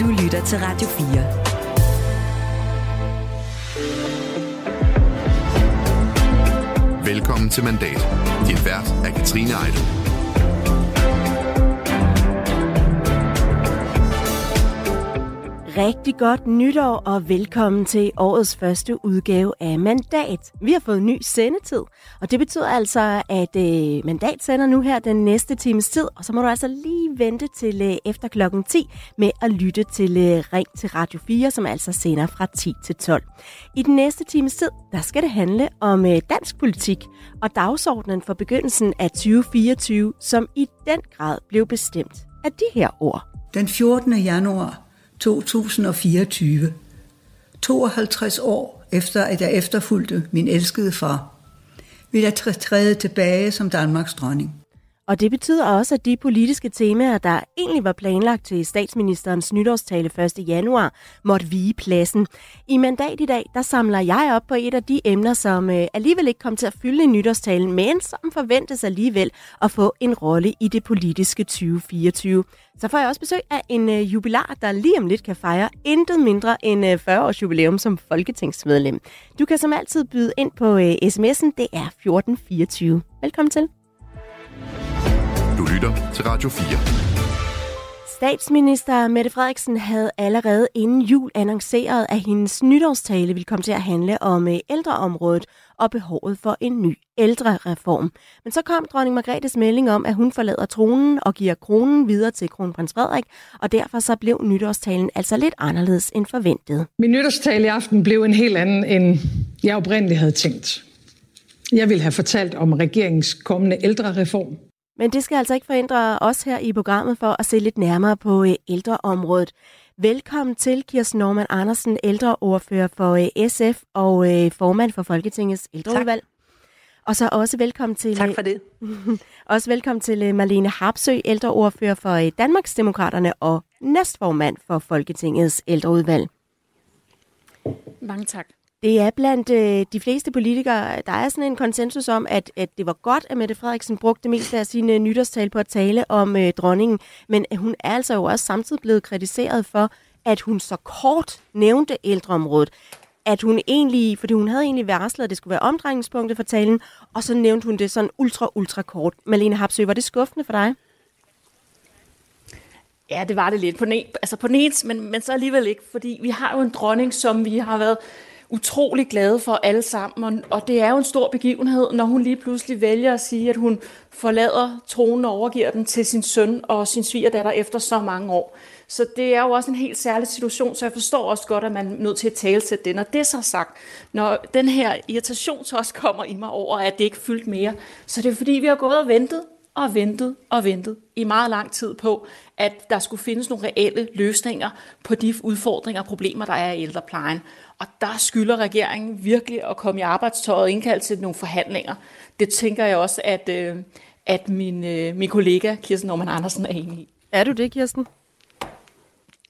Du lytter til Radio 4. Velkommen til Mandat. Din vært er Katrine Eidel. Rigtig godt nytår og velkommen til årets første udgave af Mandat. Vi har fået ny sendetid, og det betyder altså, at øh, Mandat sender nu her den næste times tid, og så må du altså lige vente til øh, efter klokken 10 med at lytte til øh, Ring til Radio 4, som altså sender fra 10 til 12. I den næste times tid, der skal det handle om øh, dansk politik og dagsordenen for begyndelsen af 2024, som i den grad blev bestemt af de her ord. Den 14. januar 2024. 52 år efter, at jeg efterfulgte min elskede far, vil jeg træde tilbage som Danmarks dronning. Og det betyder også, at de politiske temaer, der egentlig var planlagt til statsministerens nytårstale 1. januar, måtte vige pladsen. I mandat i dag, der samler jeg op på et af de emner, som øh, alligevel ikke kom til at fylde i nytårstalen, men som forventes alligevel at få en rolle i det politiske 2024. Så får jeg også besøg af en øh, jubilar, der lige om lidt kan fejre intet mindre end øh, 40 års jubilæum som folketingsmedlem. Du kan som altid byde ind på øh, sms'en, det er 1424. Velkommen til. Lytter til Radio 4. Statsminister Mette Frederiksen havde allerede inden jul annonceret, at hendes nytårstale ville komme til at handle om øh, ældreområdet og behovet for en ny ældrereform. Men så kom dronning Margrethes melding om, at hun forlader tronen og giver kronen videre til kronprins Frederik, og derfor så blev nytårstalen altså lidt anderledes end forventet. Min nytårstale i aften blev en helt anden, end jeg oprindeligt havde tænkt. Jeg ville have fortalt om regeringens kommende ældrereform, men det skal altså ikke forhindre os her i programmet for at se lidt nærmere på øh, ældreområdet. Velkommen til Kirsten Norman Andersen, ældreordfører for øh, SF og øh, formand for Folketingets ældreudvalg. Tak. Og så også velkommen til... Tak for det. også velkommen til Marlene Harpsø, ældreordfører for Danmarksdemokraterne og næstformand for Folketingets ældreudvalg. Mange tak. Det er blandt øh, de fleste politikere, der er sådan en konsensus om, at, at det var godt, at Mette Frederiksen brugte det meste af sine øh, nytårstal på at tale om øh, dronningen, men øh, hun er altså jo også samtidig blevet kritiseret for, at hun så kort nævnte ældreområdet. At hun egentlig, fordi hun havde egentlig varslet, at det skulle være omdrejningspunktet for talen, og så nævnte hun det sådan ultra, ultra kort. Malene Hapsø, var det skuffende for dig? Ja, det var det lidt. På den, altså på den ene, men, men så alligevel ikke, fordi vi har jo en dronning, som vi har været utrolig glade for alle sammen, og det er jo en stor begivenhed, når hun lige pludselig vælger at sige, at hun forlader tronen og overgiver den til sin søn og sin svigerdatter efter så mange år. Så det er jo også en helt særlig situation, så jeg forstår også godt, at man er nødt til at tale til det. Når det så sagt, når den her irritation så også kommer i mig over, at det ikke fyldt mere, så det er fordi, vi har gået og ventet og ventet og ventet i meget lang tid på, at der skulle findes nogle reelle løsninger på de udfordringer og problemer, der er i ældreplejen. Og der skylder regeringen virkelig at komme i arbejdstøjet og indkalde til nogle forhandlinger. Det tænker jeg også, at, øh, at min, øh, min kollega Kirsten Norman Andersen er enig i. Er du det, Kirsten?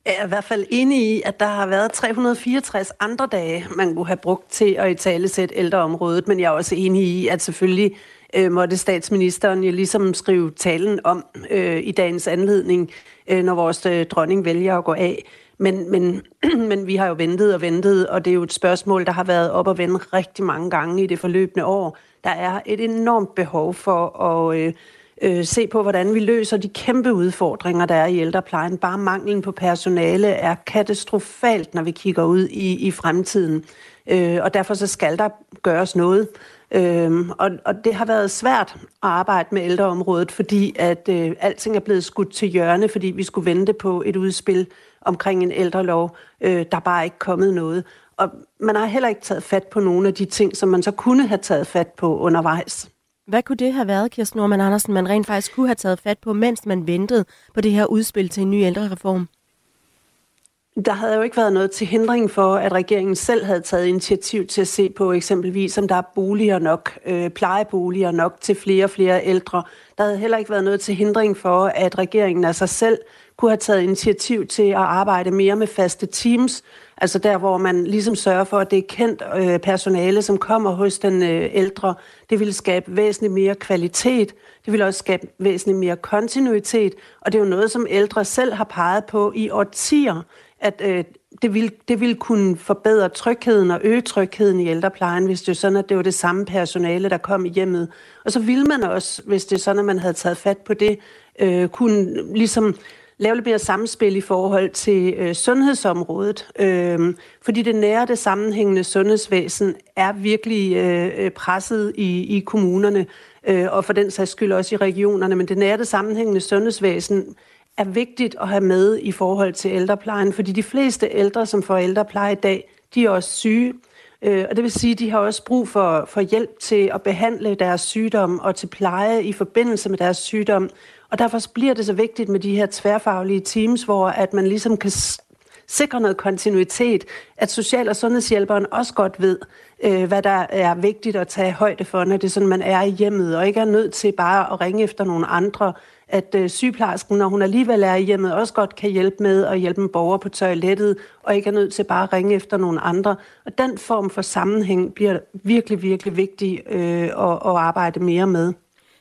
Jeg er i hvert fald enig i, at der har været 364 andre dage, man kunne have brugt til at i tale sætte ældreområdet, men jeg er også enig i, at selvfølgelig øh, måtte statsministeren jo ligesom skrive talen om øh, i dagens anledning, øh, når vores øh, dronning vælger at gå af. Men, men, men vi har jo ventet og ventet, og det er jo et spørgsmål, der har været op og vende rigtig mange gange i det forløbende år. Der er et enormt behov for at øh, øh, se på, hvordan vi løser de kæmpe udfordringer, der er i ældreplejen. Bare manglen på personale er katastrofalt, når vi kigger ud i, i fremtiden. Øh, og derfor så skal der gøres noget. Øhm, og, og det har været svært at arbejde med ældreområdet, fordi at øh, alting er blevet skudt til hjørne, fordi vi skulle vente på et udspil omkring en ældrelov. Øh, der er bare ikke kommet noget. Og man har heller ikke taget fat på nogle af de ting, som man så kunne have taget fat på undervejs. Hvad kunne det have været, Kirsten Norman Andersen, man rent faktisk kunne have taget fat på, mens man ventede på det her udspil til en ny ældrereform? Der havde jo ikke været noget til hindring for, at regeringen selv havde taget initiativ til at se på eksempelvis, om der er boliger nok, øh, plejeboliger nok til flere og flere ældre. Der havde heller ikke været noget til hindring for, at regeringen af sig selv kunne have taget initiativ til at arbejde mere med faste teams, altså der, hvor man ligesom sørger for, at det er kendt øh, personale, som kommer hos den øh, ældre. Det ville skabe væsentligt mere kvalitet, det ville også skabe væsentligt mere kontinuitet, og det er jo noget, som ældre selv har peget på i årtier, at øh, det, ville, det ville kunne forbedre trygheden og øge trygheden i ældreplejen, hvis det er sådan, at det var det samme personale, der kom i hjemmet. Og så ville man også, hvis det er sådan, at man havde taget fat på det, øh, kunne ligesom lave lidt mere samspil i forhold til øh, sundhedsområdet. Øh, fordi det nære, det sammenhængende sundhedsvæsen er virkelig øh, presset i, i kommunerne, øh, og for den sags skyld også i regionerne. Men det nære, det sammenhængende sundhedsvæsen er vigtigt at have med i forhold til ældreplejen, fordi de fleste ældre, som får ældrepleje i dag, de er også syge. Øh, og det vil sige, at de har også brug for, for hjælp til at behandle deres sygdom og til pleje i forbindelse med deres sygdom. Og derfor bliver det så vigtigt med de her tværfaglige teams, hvor at man ligesom kan sikre noget kontinuitet, at social- og sundhedshjælperen også godt ved, øh, hvad der er vigtigt at tage højde for, når det er sådan, man er i hjemmet, og ikke er nødt til bare at ringe efter nogle andre, at øh, sygeplejersken, når hun alligevel er i hjemmet, også godt kan hjælpe med at hjælpe en borger på toilettet, og ikke er nødt til bare at ringe efter nogle andre. Og den form for sammenhæng bliver virkelig, virkelig vigtig øh, at, at arbejde mere med.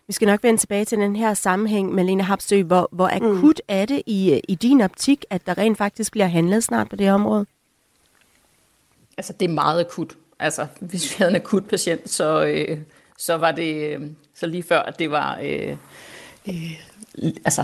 Vi skal nok vende tilbage til den her sammenhæng, Malene Hapsø. Hvor, hvor akut mm. er det i, i din optik, at der rent faktisk bliver handlet snart på det område? Altså, det er meget akut. Altså, hvis vi havde en akut patient, så, øh, så var det øh, så lige før, at det var... Øh, øh, altså,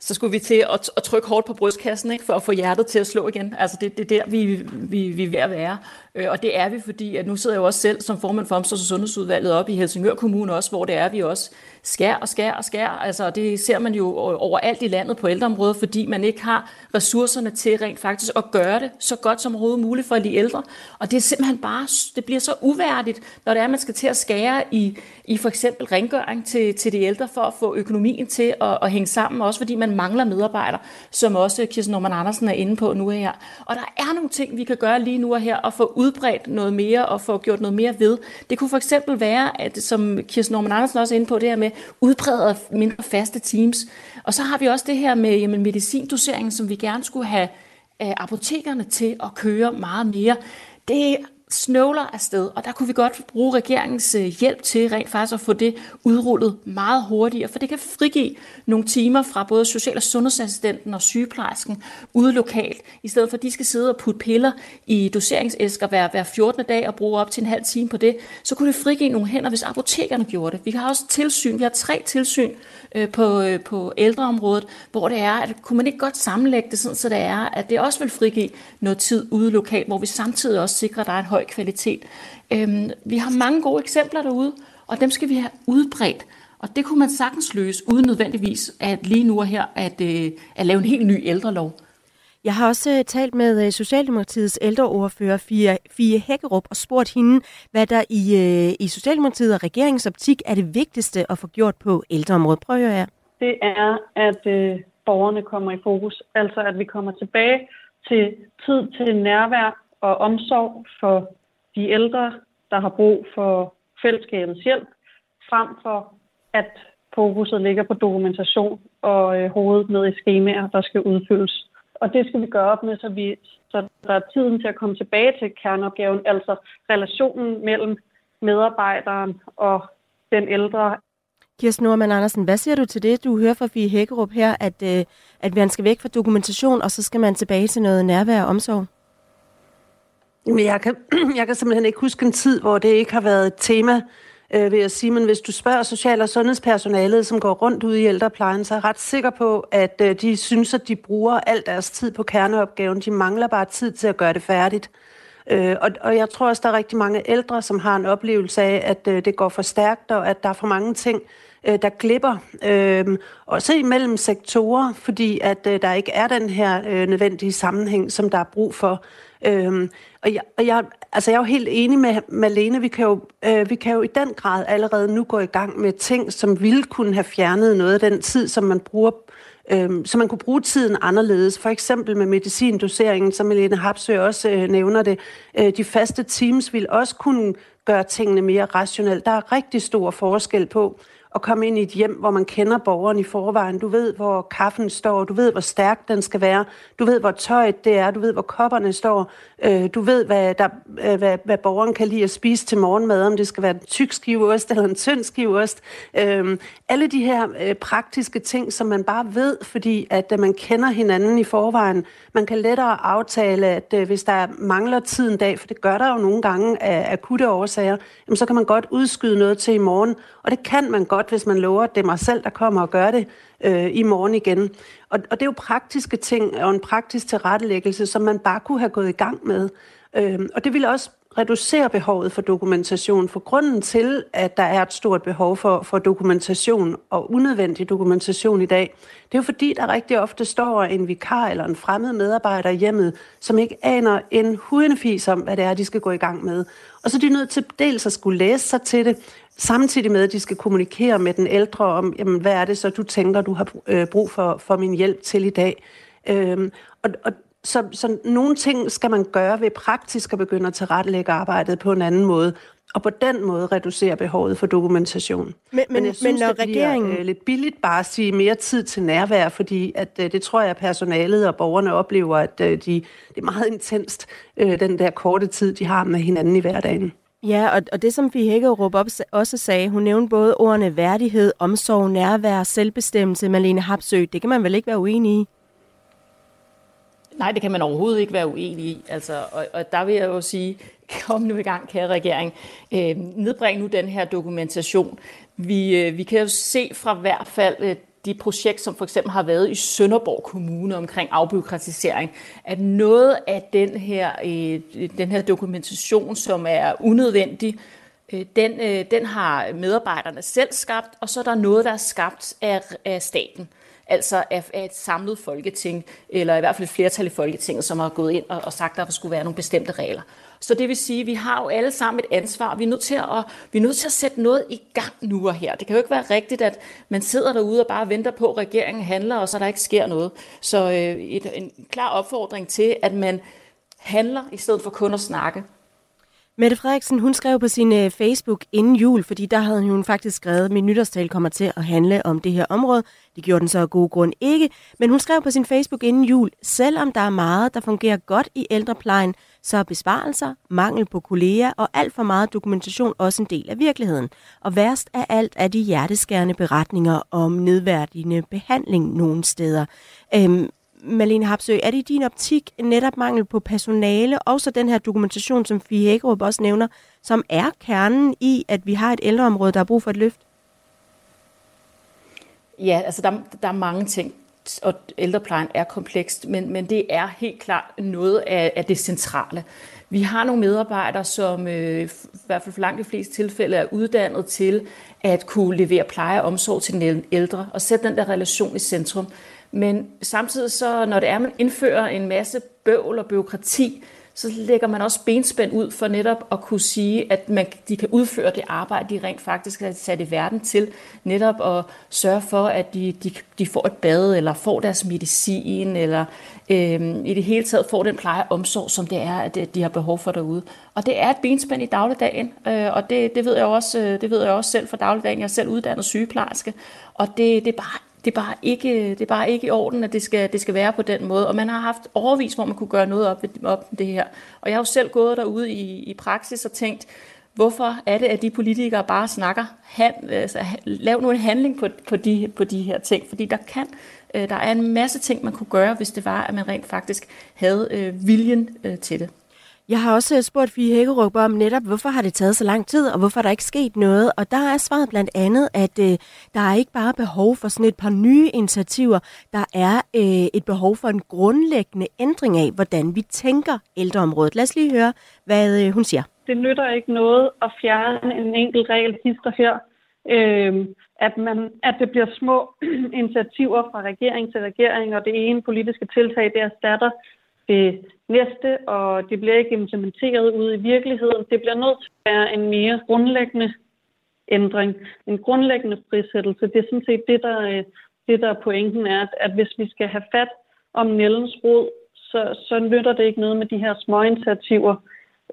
så skulle vi til at, at trykke hårdt på brystkassen, ikke, for at få hjertet til at slå igen. Altså det, det er der, vi, vi, vi er ved at være. Øh, og det er vi, fordi at nu sidder jeg jo også selv som formand for Omsorgs- og Sundhedsudvalget op i Helsingør Kommune også, hvor det er, vi også skær og skær og skær. Altså, det ser man jo overalt i landet på ældreområdet, fordi man ikke har ressourcerne til rent faktisk at gøre det så godt som overhovedet muligt for de ældre. Og det er simpelthen bare, det bliver så uværdigt, når det er, at man skal til at skære i, i for eksempel rengøring til, til de ældre for at få økonomien til at, at hænge sammen, også fordi man mangler medarbejdere, som også Kirsten Norman Andersen er inde på nu her. Og der er nogle ting, vi kan gøre lige nu og her, og få udbredt noget mere og få gjort noget mere ved. Det kunne for eksempel være, at, som Kirsten Norman Andersen også er inde på, det her med udbreder mindre faste teams. Og så har vi også det her med jamen, medicindoseringen, som vi gerne skulle have øh, apotekerne til at køre meget mere. Det snøvler afsted, og der kunne vi godt bruge regeringens øh, hjælp til rent faktisk at få det udrullet meget hurtigere, for det kan frigive nogle timer fra både social- og sundhedsassistenten og sygeplejersken ude lokalt, i stedet for at de skal sidde og putte piller i doseringsæsker hver, hver 14. dag og bruge op til en halv time på det, så kunne det frigive nogle hænder, hvis apotekerne gjorde det. Vi har også tilsyn, vi har tre tilsyn øh, på, øh, på ældreområdet, hvor det er, at kunne man ikke godt sammenlægge det, sådan, så det er, at det også vil frigive noget tid ude lokalt, hvor vi samtidig også sikrer, at der er en høj kvalitet. Øhm, vi har mange gode eksempler derude, og dem skal vi have udbredt. Og det kunne man sagtens løse, uden nødvendigvis at lige nu og her at, øh, at lave en helt ny ældrelov. Jeg har også uh, talt med uh, Socialdemokratiets ældreordfører Fie, Fie Hækkerup og spurgt hende, hvad der i, uh, i Socialdemokratiet og regeringsoptik er det vigtigste at få gjort på ældreområdet. Prøv at høre Det er, at uh, borgerne kommer i fokus. Altså at vi kommer tilbage til tid til nærvær og omsorg for de ældre, der har brug for fællesskabets hjælp, frem for at fokuset ligger på dokumentation og øh, hovedet ned i skemaer, der skal udfyldes. Og det skal vi gøre op med, så, vi, så der er tiden til at komme tilbage til kerneopgaven, altså relationen mellem medarbejderen og den ældre. Kirsten Norman Andersen, hvad siger du til det, du hører fra Fie Hækkerup her, at, øh, at man skal væk fra dokumentation, og så skal man tilbage til noget nærvær og omsorg? Jeg kan, jeg kan simpelthen ikke huske en tid, hvor det ikke har været et tema, øh, vil jeg sige. Men hvis du spørger social- og sundhedspersonalet, som går rundt ude i ældreplejen, så er jeg ret sikker på, at øh, de synes, at de bruger al deres tid på kerneopgaven. De mangler bare tid til at gøre det færdigt. Øh, og, og jeg tror også, der er rigtig mange ældre, som har en oplevelse af, at øh, det går for stærkt, og at der er for mange ting, øh, der glipper. Øh, også imellem sektorer, fordi at øh, der ikke er den her øh, nødvendige sammenhæng, som der er brug for. Øhm, og jeg, og jeg, altså jeg er jo helt enig med Malene. Vi kan, jo, øh, vi kan jo i den grad allerede nu gå i gang med ting, som ville kunne have fjernet noget af den tid, som man bruger øh, så man kunne bruge tiden anderledes. For eksempel med medicindoseringen, som Helene Hapsø også øh, nævner det. Øh, de faste teams vil også kunne gøre tingene mere rationelt. Der er rigtig stor forskel på, at komme ind i et hjem, hvor man kender borgeren i forvejen. Du ved, hvor kaffen står, du ved, hvor stærk den skal være, du ved, hvor tøjet det er, du ved, hvor kopperne står, øh, du ved, hvad, der, øh, hvad, hvad borgeren kan lide at spise til morgenmad, om det skal være en tyk skiveost eller en tynd skiveost. Øh, alle de her øh, praktiske ting, som man bare ved, fordi at øh, man kender hinanden i forvejen. Man kan lettere aftale, at øh, hvis der mangler tid en dag, for det gør der jo nogle gange af akutte årsager, jamen, så kan man godt udskyde noget til i morgen, og det kan man godt, hvis man lover, at det er mig selv, der kommer og gør det øh, i morgen igen. Og, og det er jo praktiske ting og en praktisk tilrettelæggelse, som man bare kunne have gået i gang med. Øh, og det ville også reducere behovet for dokumentation. For grunden til, at der er et stort behov for, for dokumentation og unødvendig dokumentation i dag, det er jo fordi, der rigtig ofte står en vikar eller en fremmed medarbejder i hjemmet, som ikke aner en hudende om, hvad det er, de skal gå i gang med. Og så er de nødt til dels at skulle læse sig til det, samtidig med, at de skal kommunikere med den ældre om, jamen, hvad er det så, du tænker, du har øh, brug for, for min hjælp til i dag. Øhm, og, og så, så nogle ting skal man gøre ved praktisk at begynde at tilrettelægge arbejdet på en anden måde, og på den måde reducere behovet for dokumentation. Men, men, men, synes, men når det regeringen... øh, lidt billigt bare at sige mere tid til nærvær, fordi at, øh, det tror jeg, at personalet og borgerne oplever, at øh, de, det er meget intenst, øh, den der korte tid, de har med hinanden i hverdagen. Ja, og, og det som vi Hækkerup også sagde, hun nævnte både ordene værdighed, omsorg, nærvær, selvbestemmelse, Malene Hapsø. Det kan man vel ikke være uenig i? Nej, det kan man overhovedet ikke være uenig i. Altså, og, og der vil jeg jo sige, kom nu i gang, kære regering. Øh, nedbring nu den her dokumentation. Vi, øh, vi kan jo se fra hvert fald øh, de projekt, som for eksempel har været i Sønderborg Kommune omkring afbyråkratisering, at noget af den her, øh, den her dokumentation, som er unødvendig, øh, den, øh, den har medarbejderne selv skabt, og så er der noget, der er skabt af, af staten altså af, af et samlet folketing, eller i hvert fald et flertal i Folketinget, som har gået ind og, og sagt, at der skulle være nogle bestemte regler. Så det vil sige, at vi har jo alle sammen et ansvar. Vi er, nødt til at, vi er nødt til at sætte noget i gang nu og her. Det kan jo ikke være rigtigt, at man sidder derude og bare venter på, at regeringen handler, og så der ikke sker noget. Så øh, et, en klar opfordring til, at man handler i stedet for kun at snakke. Mette Frederiksen, hun skrev på sin øh, Facebook inden jul, fordi der havde hun faktisk skrevet, at min nytårstal kommer til at handle om det her område. Det gjorde den så af god grund ikke, men hun skrev på sin Facebook inden jul, selvom der er meget, der fungerer godt i ældreplejen, så er besvarelser, mangel på kolleger og alt for meget dokumentation også en del af virkeligheden. Og værst af alt er de hjerteskærende beretninger om nedværdigende behandling nogle steder. Øhm, Malene Hapsø, er det i din optik netop mangel på personale, og så den her dokumentation, som Fie Hækkerup også nævner, som er kernen i, at vi har et ældreområde, der har brug for et løft? Ja, altså der, der er mange ting, og ældreplejen er komplekst, men, men det er helt klart noget af, af det centrale. Vi har nogle medarbejdere, som øh, i hvert fald for langt de fleste tilfælde er uddannet til at kunne levere pleje og omsorg til den ældre og sætte den der relation i centrum. Men samtidig så, når det er, at man indfører en masse bøvl og byråkrati, så lægger man også benspænd ud for netop at kunne sige, at man, de kan udføre det arbejde, de rent faktisk er sat i verden til. Netop at sørge for, at de, de, de får et bad, eller får deres medicin, eller øh, i det hele taget får den pleje og omsorg, som det er, at de har behov for derude. Og det er et benspænd i dagligdagen, øh, og det, det, ved jeg også, øh, det ved jeg også selv fra dagligdagen. Jeg er selv uddannet sygeplejerske, og det, det er bare det er bare ikke, det er bare ikke i orden, at det skal, det skal være på den måde. Og man har haft overvis, hvor man kunne gøre noget op, op med det her. Og jeg har jo selv gået derude i, i praksis og tænkt, hvorfor er det, at de politikere bare snakker, han, altså, lav nu en handling på, på, de, på de her ting, fordi der kan, øh, der er en masse ting, man kunne gøre, hvis det var, at man rent faktisk havde øh, viljen øh, til det. Jeg har også øh, spurgt Fie Hækkerup om netop, hvorfor har det taget så lang tid, og hvorfor der ikke sket noget. Og der er svaret blandt andet, at øh, der er ikke bare behov for sådan et par nye initiativer. Der er øh, et behov for en grundlæggende ændring af, hvordan vi tænker ældreområdet. Lad os lige høre, hvad øh, hun siger. Det nytter ikke noget at fjerne en enkelt regel hister her. Øh, at, man, at det bliver små initiativer fra regering til regering, og det ene politiske tiltag, det erstatter det næste, og det bliver ikke implementeret ude i virkeligheden. Det bliver nødt til at være en mere grundlæggende ændring, en grundlæggende frisættelse. Det er sådan set det, der, øh, det, der er pointen er, at, at hvis vi skal have fat om Nellens rod, så, så nytter det ikke noget med de her små initiativer,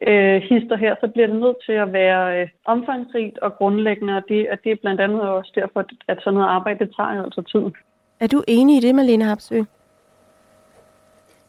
øh, hister her, så bliver det nødt til at være øh, omfangsrigt og grundlæggende, og det, og det er blandt andet også derfor, at sådan noget arbejde det tager altså tid. Er du enig i det, Malene Hapsø?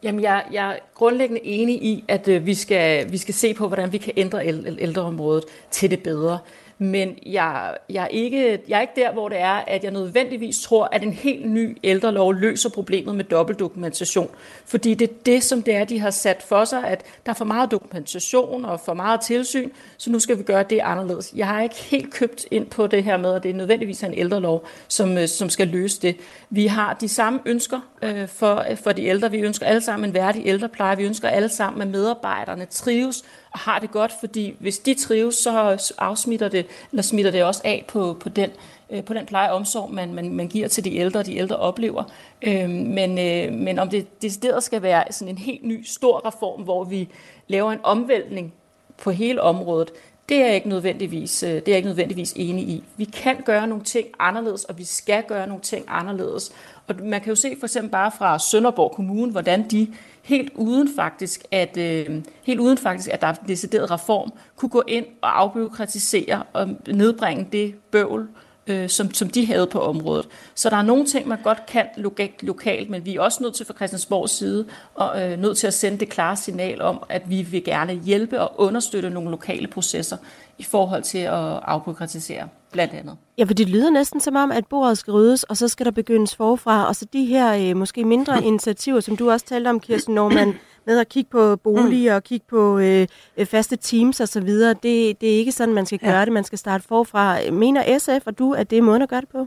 Jamen, jeg, jeg er grundlæggende enig i, at øh, vi, skal, vi skal se på, hvordan vi kan ændre ældreområdet til det bedre. Men jeg, jeg, er ikke, jeg er ikke der, hvor det er, at jeg nødvendigvis tror, at en helt ny ældrelov løser problemet med dobbeltdokumentation. Fordi det er det, som det er, de har sat for sig, at der er for meget dokumentation og for meget tilsyn, så nu skal vi gøre det anderledes. Jeg har ikke helt købt ind på det her med, at det er nødvendigvis en ældrelov, som, øh, som skal løse det. Vi har de samme ønsker øh, for, for de ældre. Vi ønsker alle sammen en værdig ældrepleje. Vi ønsker alle sammen, at medarbejderne trives og har det godt, fordi hvis de trives, så afsmitter det, eller smitter det også af på, på den øh, på den pleje og omsorg, man, man, man giver til de ældre, de ældre oplever. Øh, men, øh, men om det decideret skal være sådan en helt ny, stor reform, hvor vi laver en omvæltning på hele området, det er jeg ikke nødvendigvis, øh, det er jeg ikke nødvendigvis enig i. Vi kan gøre nogle ting anderledes, og vi skal gøre nogle ting anderledes. Og man kan jo se for eksempel bare fra Sønderborg Kommune, hvordan de helt uden faktisk, at, øh, helt uden faktisk, at der er en decideret reform, kunne gå ind og afbyråkratisere og nedbringe det bøvl, øh, som, som de havde på området. Så der er nogle ting, man godt kan lokalt, men vi er også nødt til fra Christiansborgs side og øh, nødt til at sende det klare signal om, at vi vil gerne hjælpe og understøtte nogle lokale processer i forhold til at afbyråkratisere, blandt andet. Ja, for det lyder næsten som om, at bordet skal ryddes, og så skal der begyndes forfra, og så de her øh, måske mindre initiativer, som du også talte om, Kirsten Norman, med at kigge på boliger og kigge på øh, øh faste teams osv., det, det er ikke sådan, man skal gøre ja. det. Man skal starte forfra. Mener SF og du, at det er måden at gøre det på?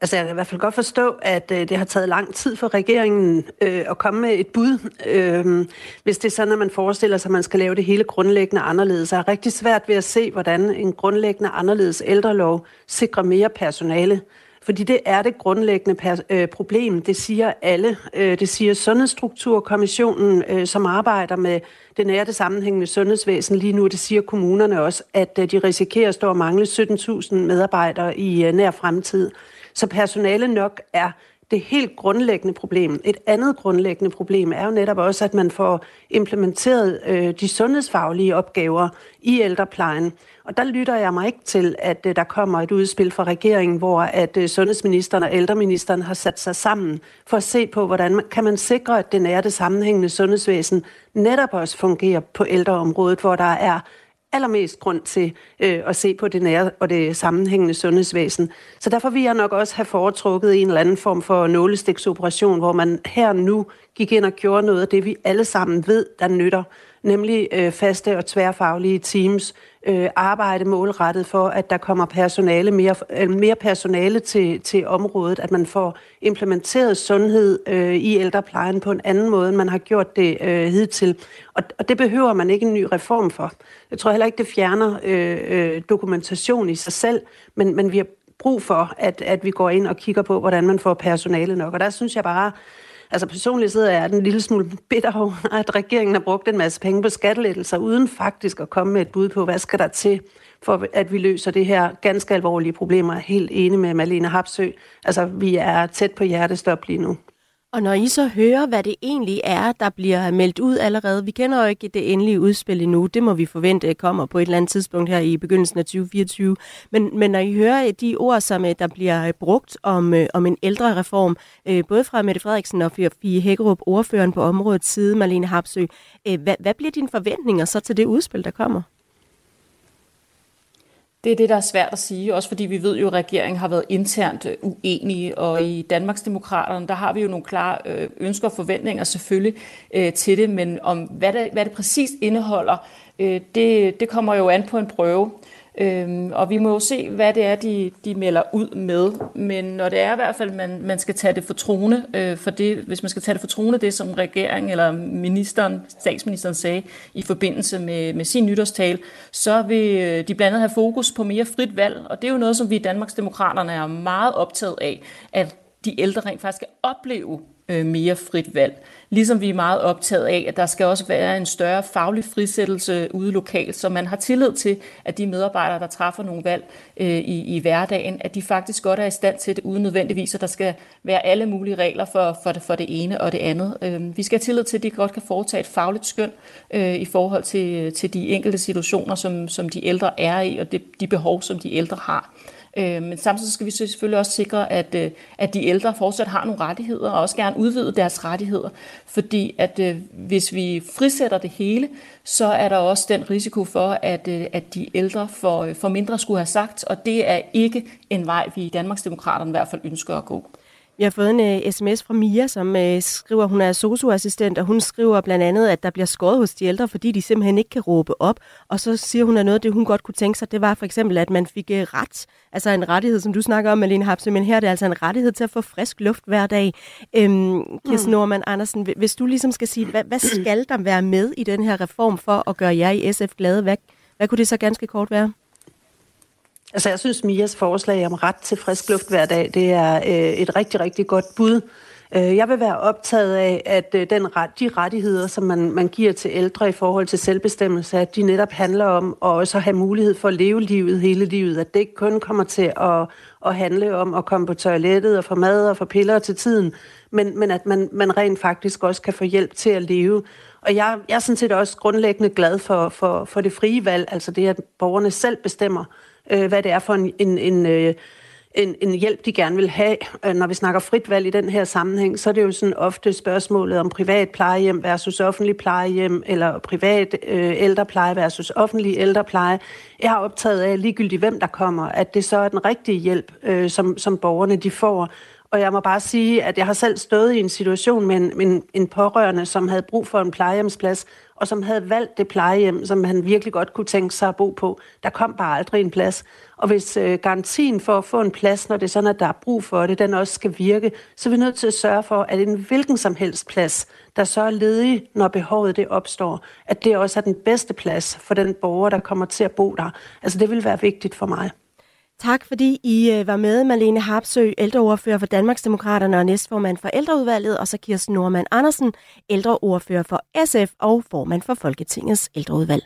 Altså, jeg kan i hvert fald godt forstå, at øh, det har taget lang tid for regeringen øh, at komme med et bud. Øh, hvis det er sådan, at man forestiller sig, at man skal lave det hele grundlæggende anderledes. Så er rigtig svært ved at se, hvordan en grundlæggende anderledes ældrelov sikrer mere personale. Fordi det er det grundlæggende per, øh, problem. Det siger alle. Øh, det siger Sundhedsstrukturkommissionen, øh, som arbejder med det nære det sammenhængende sundhedsvæsen lige nu. Det siger kommunerne også, at øh, de risikerer at stå og mangle 17.000 medarbejdere i øh, nær fremtid. Så personale nok er det helt grundlæggende problem. Et andet grundlæggende problem er jo netop også, at man får implementeret øh, de sundhedsfaglige opgaver i ældreplejen. Og der lytter jeg mig ikke til, at øh, der kommer et udspil fra regeringen, hvor at øh, sundhedsministeren og ældreministeren har sat sig sammen for at se på, hvordan man, kan man sikre, at det nære det sammenhængende sundhedsvæsen netop også fungerer på ældreområdet, hvor der er allermest grund til øh, at se på det nære og det sammenhængende sundhedsvæsen. Så derfor vil jeg nok også have foretrukket en eller anden form for nålestiksoperation, hvor man her nu gik ind og gjorde noget af det, vi alle sammen ved, der nytter, nemlig øh, faste og tværfaglige teams, øh, arbejde målrettet for, at der kommer personale mere, øh, mere personale til, til området, at man får implementeret sundhed øh, i ældreplejen på en anden måde, end man har gjort det øh, hidtil. Og, og det behøver man ikke en ny reform for. Jeg tror heller ikke, det fjerner øh, øh, dokumentation i sig selv, men, men vi har brug for, at, at vi går ind og kigger på, hvordan man får personale nok. Og der synes jeg bare, Altså personligt sidder jeg en lille smule bitter over, at regeringen har brugt en masse penge på skattelettelser, uden faktisk at komme med et bud på, hvad skal der til, for at vi løser det her ganske alvorlige problemer. Jeg er helt enig med Malene Hapsø. Altså, vi er tæt på hjertestop lige nu. Og når I så hører, hvad det egentlig er, der bliver meldt ud allerede, vi kender jo ikke det endelige udspil endnu, det må vi forvente kommer på et eller andet tidspunkt her i begyndelsen af 2024. Men, men når I hører de ord, som øh, der bliver øh, brugt om, øh, om en ældre reform, både fra Mette Frederiksen og Fie Hækkerup, ordføreren på området side, Marlene Harpsø, hvad, hvad bliver dine forventninger så til det udspil, der kommer? Det er det, der er svært at sige, også fordi vi ved jo, at regeringen har været internt øh, uenige, og i Danmarksdemokraterne, der har vi jo nogle klare øh, ønsker og forventninger selvfølgelig øh, til det, men om hvad det, hvad det præcis indeholder, øh, det, det kommer jo an på en prøve. Øhm, og vi må jo se, hvad det er, de, de melder ud med. Men når det er i hvert fald, man, man skal tage det for trone, øh, for det, hvis man skal tage det for trone, det som regeringen eller ministeren, statsministeren sagde i forbindelse med, med sin nytårstale, så vil øh, de blandt andet have fokus på mere frit valg. Og det er jo noget, som vi i Danmarksdemokraterne er meget optaget af, at de ældre rent faktisk skal opleve øh, mere frit valg. Ligesom vi er meget optaget af, at der skal også være en større faglig frisættelse ude lokalt, så man har tillid til, at de medarbejdere, der træffer nogle valg øh, i, i hverdagen, at de faktisk godt er i stand til det, uden nødvendigvis, at der skal være alle mulige regler for, for, det, for det ene og det andet. Øh, vi skal have tillid til, at de godt kan foretage et fagligt skøn øh, i forhold til, til de enkelte situationer, som, som de ældre er i, og det, de behov, som de ældre har. Øh, Øh, men samtidig skal vi selvfølgelig også sikre, at, øh, at de ældre fortsat har nogle rettigheder, og også gerne udvide deres rettigheder. Fordi at øh, hvis vi frisætter det hele, så er der også den risiko for, at, øh, at de ældre får, øh, får mindre skulle have sagt, og det er ikke en vej, vi i Danmarksdemokraterne i hvert fald ønsker at gå. Vi har fået en uh, sms fra Mia, som uh, skriver, hun er socioassistent, og hun skriver blandt andet, at der bliver skåret hos de ældre, fordi de simpelthen ikke kan råbe op. Og så siger hun, at noget af det, hun godt kunne tænke sig, det var for eksempel, at man fik uh, ret, altså en rettighed, som du snakker om, Malene Hapse, men her er det altså en rettighed til at få frisk luft hver dag. Øhm, Kirsten mm. Norman Andersen, hvis du ligesom skal sige, hvad, hvad skal der være med i den her reform for at gøre jer i SF glade? Hvad, hvad kunne det så ganske kort være? Altså, jeg synes, Mias forslag om ret til frisk luft hver dag, det er øh, et rigtig, rigtig godt bud. Øh, jeg vil være optaget af, at øh, den ret, de rettigheder, som man, man giver til ældre i forhold til selvbestemmelse, at de netop handler om at også have mulighed for at leve livet hele livet. At det ikke kun kommer til at, at handle om at komme på toilettet og få mad og få piller til tiden, men, men at man, man rent faktisk også kan få hjælp til at leve. Og jeg, jeg er sådan set også grundlæggende glad for, for, for det frie valg, altså det, at borgerne selv bestemmer, øh, hvad det er for en, en, en, øh, en, en hjælp, de gerne vil have. Øh, når vi snakker frit valg i den her sammenhæng, så er det jo sådan ofte spørgsmålet om privat plejehjem versus offentlig plejehjem, eller privat øh, ældrepleje versus offentlig ældrepleje. Jeg har optaget af, ligegyldigt hvem der kommer, at det så er den rigtige hjælp, øh, som, som borgerne de får. Og jeg må bare sige, at jeg har selv stået i en situation med en, en, en pårørende, som havde brug for en plejehjemsplads, og som havde valgt det plejehjem, som han virkelig godt kunne tænke sig at bo på. Der kom bare aldrig en plads. Og hvis øh, garantien for at få en plads, når det er sådan, at der er brug for det, den også skal virke, så er vi nødt til at sørge for, at en hvilken som helst plads, der så er ledig, når behovet det opstår, at det også er den bedste plads for den borger, der kommer til at bo der. Altså det vil være vigtigt for mig. Tak fordi I øh, var med, Malene Harpsø, ældreordfører for Danmarksdemokraterne og næstformand for ældreudvalget, og så Kirsten Norman Andersen, ældreordfører for SF og formand for Folketingets ældreudvalg.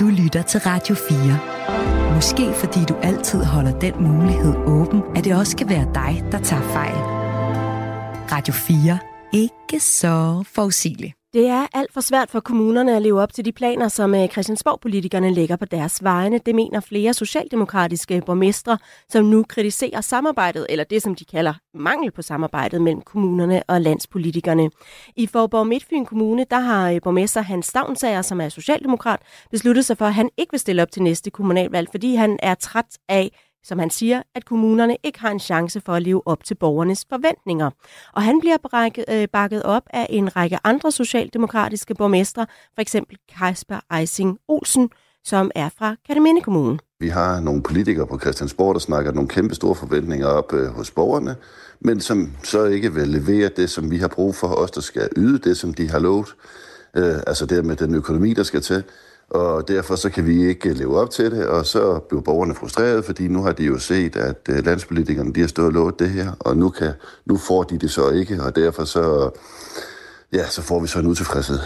Du lytter til Radio 4. Måske fordi du altid holder den mulighed åben, at det også kan være dig, der tager fejl. Radio 4. Ikke så forudsigeligt. Det er alt for svært for kommunerne at leve op til de planer, som øh, Christiansborg-politikerne lægger på deres vegne. Det mener flere socialdemokratiske borgmestre, som nu kritiserer samarbejdet, eller det som de kalder mangel på samarbejdet mellem kommunerne og landspolitikerne. I Forborg Midtfyn Kommune, der har øh, borgmester Hans Stavnsager, som er socialdemokrat, besluttet sig for, at han ikke vil stille op til næste kommunalvalg, fordi han er træt af som han siger, at kommunerne ikke har en chance for at leve op til borgernes forventninger. Og han bliver øh, bakket, op af en række andre socialdemokratiske borgmestre, for eksempel Kasper Eising Olsen, som er fra Kataminde Kommune. Vi har nogle politikere på Christiansborg, der snakker nogle kæmpe store forventninger op øh, hos borgerne, men som så ikke vil levere det, som vi har brug for, os der skal yde det, som de har lovet. Øh, altså det med den økonomi, der skal til og derfor så kan vi ikke leve op til det, og så bliver borgerne frustrerede, fordi nu har de jo set, at øh, landspolitikerne de har stået og lovet det her, og nu, kan, nu får de det så ikke, og derfor så, ja, så får vi så en utilfredshed.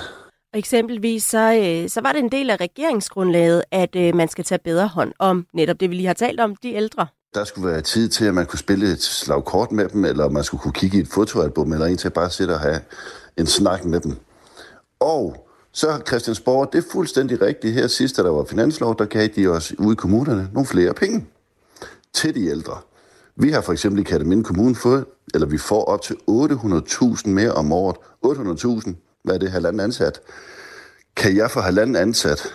Eksempelvis så, øh, så var det en del af regeringsgrundlaget, at øh, man skal tage bedre hånd om netop det, vi lige har talt om, de ældre. Der skulle være tid til, at man kunne spille et slag kort med dem, eller man skulle kunne kigge i et fotoalbum, eller en til at bare sidde og have en snak med dem. Og så Christiansborg, det er fuldstændig rigtigt. Her sidst, da der var finanslov, der gav de os ude i kommunerne nogle flere penge til de ældre. Vi har for eksempel i Kataminde Kommune fået, eller vi får op til 800.000 mere om året. 800.000, hvad er det, halvanden ansat? Kan jeg for halvanden ansat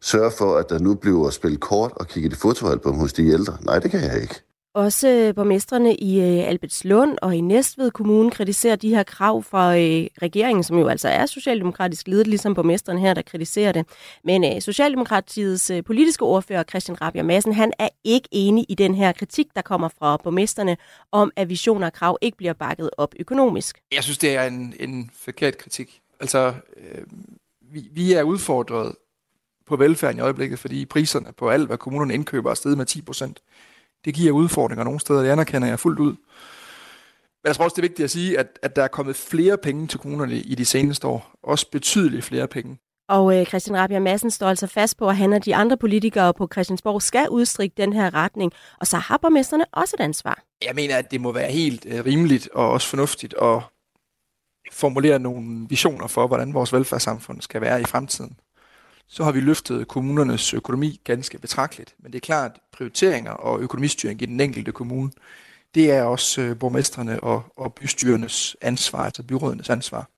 sørge for, at der nu bliver spillet kort og kigget i fotoalbum hos de ældre? Nej, det kan jeg ikke. Også øh, borgmestrene i øh, Albertslund og i Næstved Kommune kritiserer de her krav fra øh, regeringen, som jo altså er socialdemokratisk ledet, ligesom borgmesteren her, der kritiserer det. Men Socialdemokratiets politiske ordfører, Christian Rabia Madsen, han er ikke enig i den her kritik, der kommer fra borgmesterne, om at visioner og krav ikke bliver bakket op økonomisk. Jeg synes, det er en, en forkert kritik. Altså, øh, vi, vi er udfordret på velfærden i øjeblikket, fordi priserne på alt, hvad kommunerne indkøber, er steget med 10 procent det giver udfordringer nogle steder, det anerkender jeg fuldt ud. Men jeg tror også, det er vigtigt at sige, at, at der er kommet flere penge til kommunerne i de seneste år. Også betydeligt flere penge. Og øh, Christian Rabia Madsen står altså fast på, at han og de andre politikere på Christiansborg skal udstrikke den her retning. Og så har borgmesterne også et ansvar. Jeg mener, at det må være helt øh, rimeligt og også fornuftigt at formulere nogle visioner for, hvordan vores velfærdssamfund skal være i fremtiden. Så har vi løftet kommunernes økonomi ganske betragteligt. Men det er klart, at prioriteringer og økonomistyring i den enkelte kommune, det er også øh, borgmesterne og, og bystyrenes ansvar, altså byrådenes ansvar.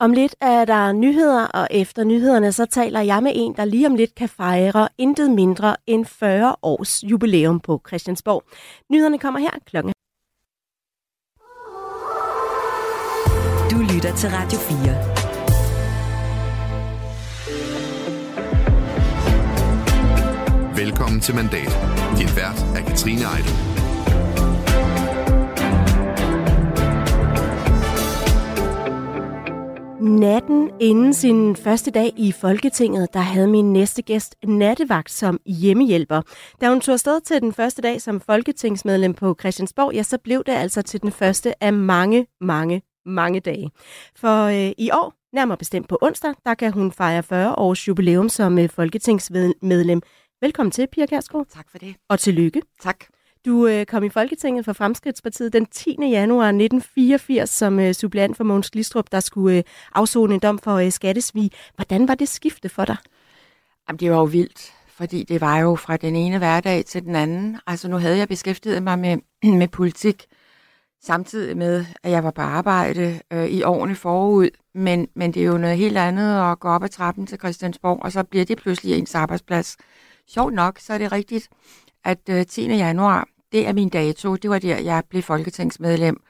Om lidt er der nyheder, og efter nyhederne så taler jeg med en, der lige om lidt kan fejre intet mindre end 40 års jubilæum på Christiansborg. Nyhederne kommer her klokken. Du lytter til Radio 4. Velkommen til Mandat. Din vært er Katrine Eidel. Natten inden sin første dag i Folketinget, der havde min næste gæst nattevagt som hjemmehjælper. Da hun tog afsted til den første dag som folketingsmedlem på Christiansborg, ja, så blev det altså til den første af mange, mange, mange dage. For øh, i år, nærmere bestemt på onsdag, der kan hun fejre 40 års jubilæum som øh, folketingsmedlem. Velkommen til, Pia Kærsgaard. Tak for det. Og tillykke. Tak. Du øh, kom i Folketinget for Fremskridtspartiet den 10. januar 1984 som øh, suppleant for Mogens Glistrup, der skulle øh, afzone en dom for øh, skattesvig. Hvordan var det skifte for dig? Jamen, det var jo vildt, fordi det var jo fra den ene hverdag til den anden. Altså, nu havde jeg beskæftiget mig med, med politik, samtidig med, at jeg var på arbejde øh, i årene forud. Men, men det er jo noget helt andet at gå op ad trappen til Christiansborg, og så bliver det pludselig ens arbejdsplads. Sjovt nok, så er det rigtigt, at øh, 10. januar, det er min dato. Det var der, jeg blev folketingsmedlem.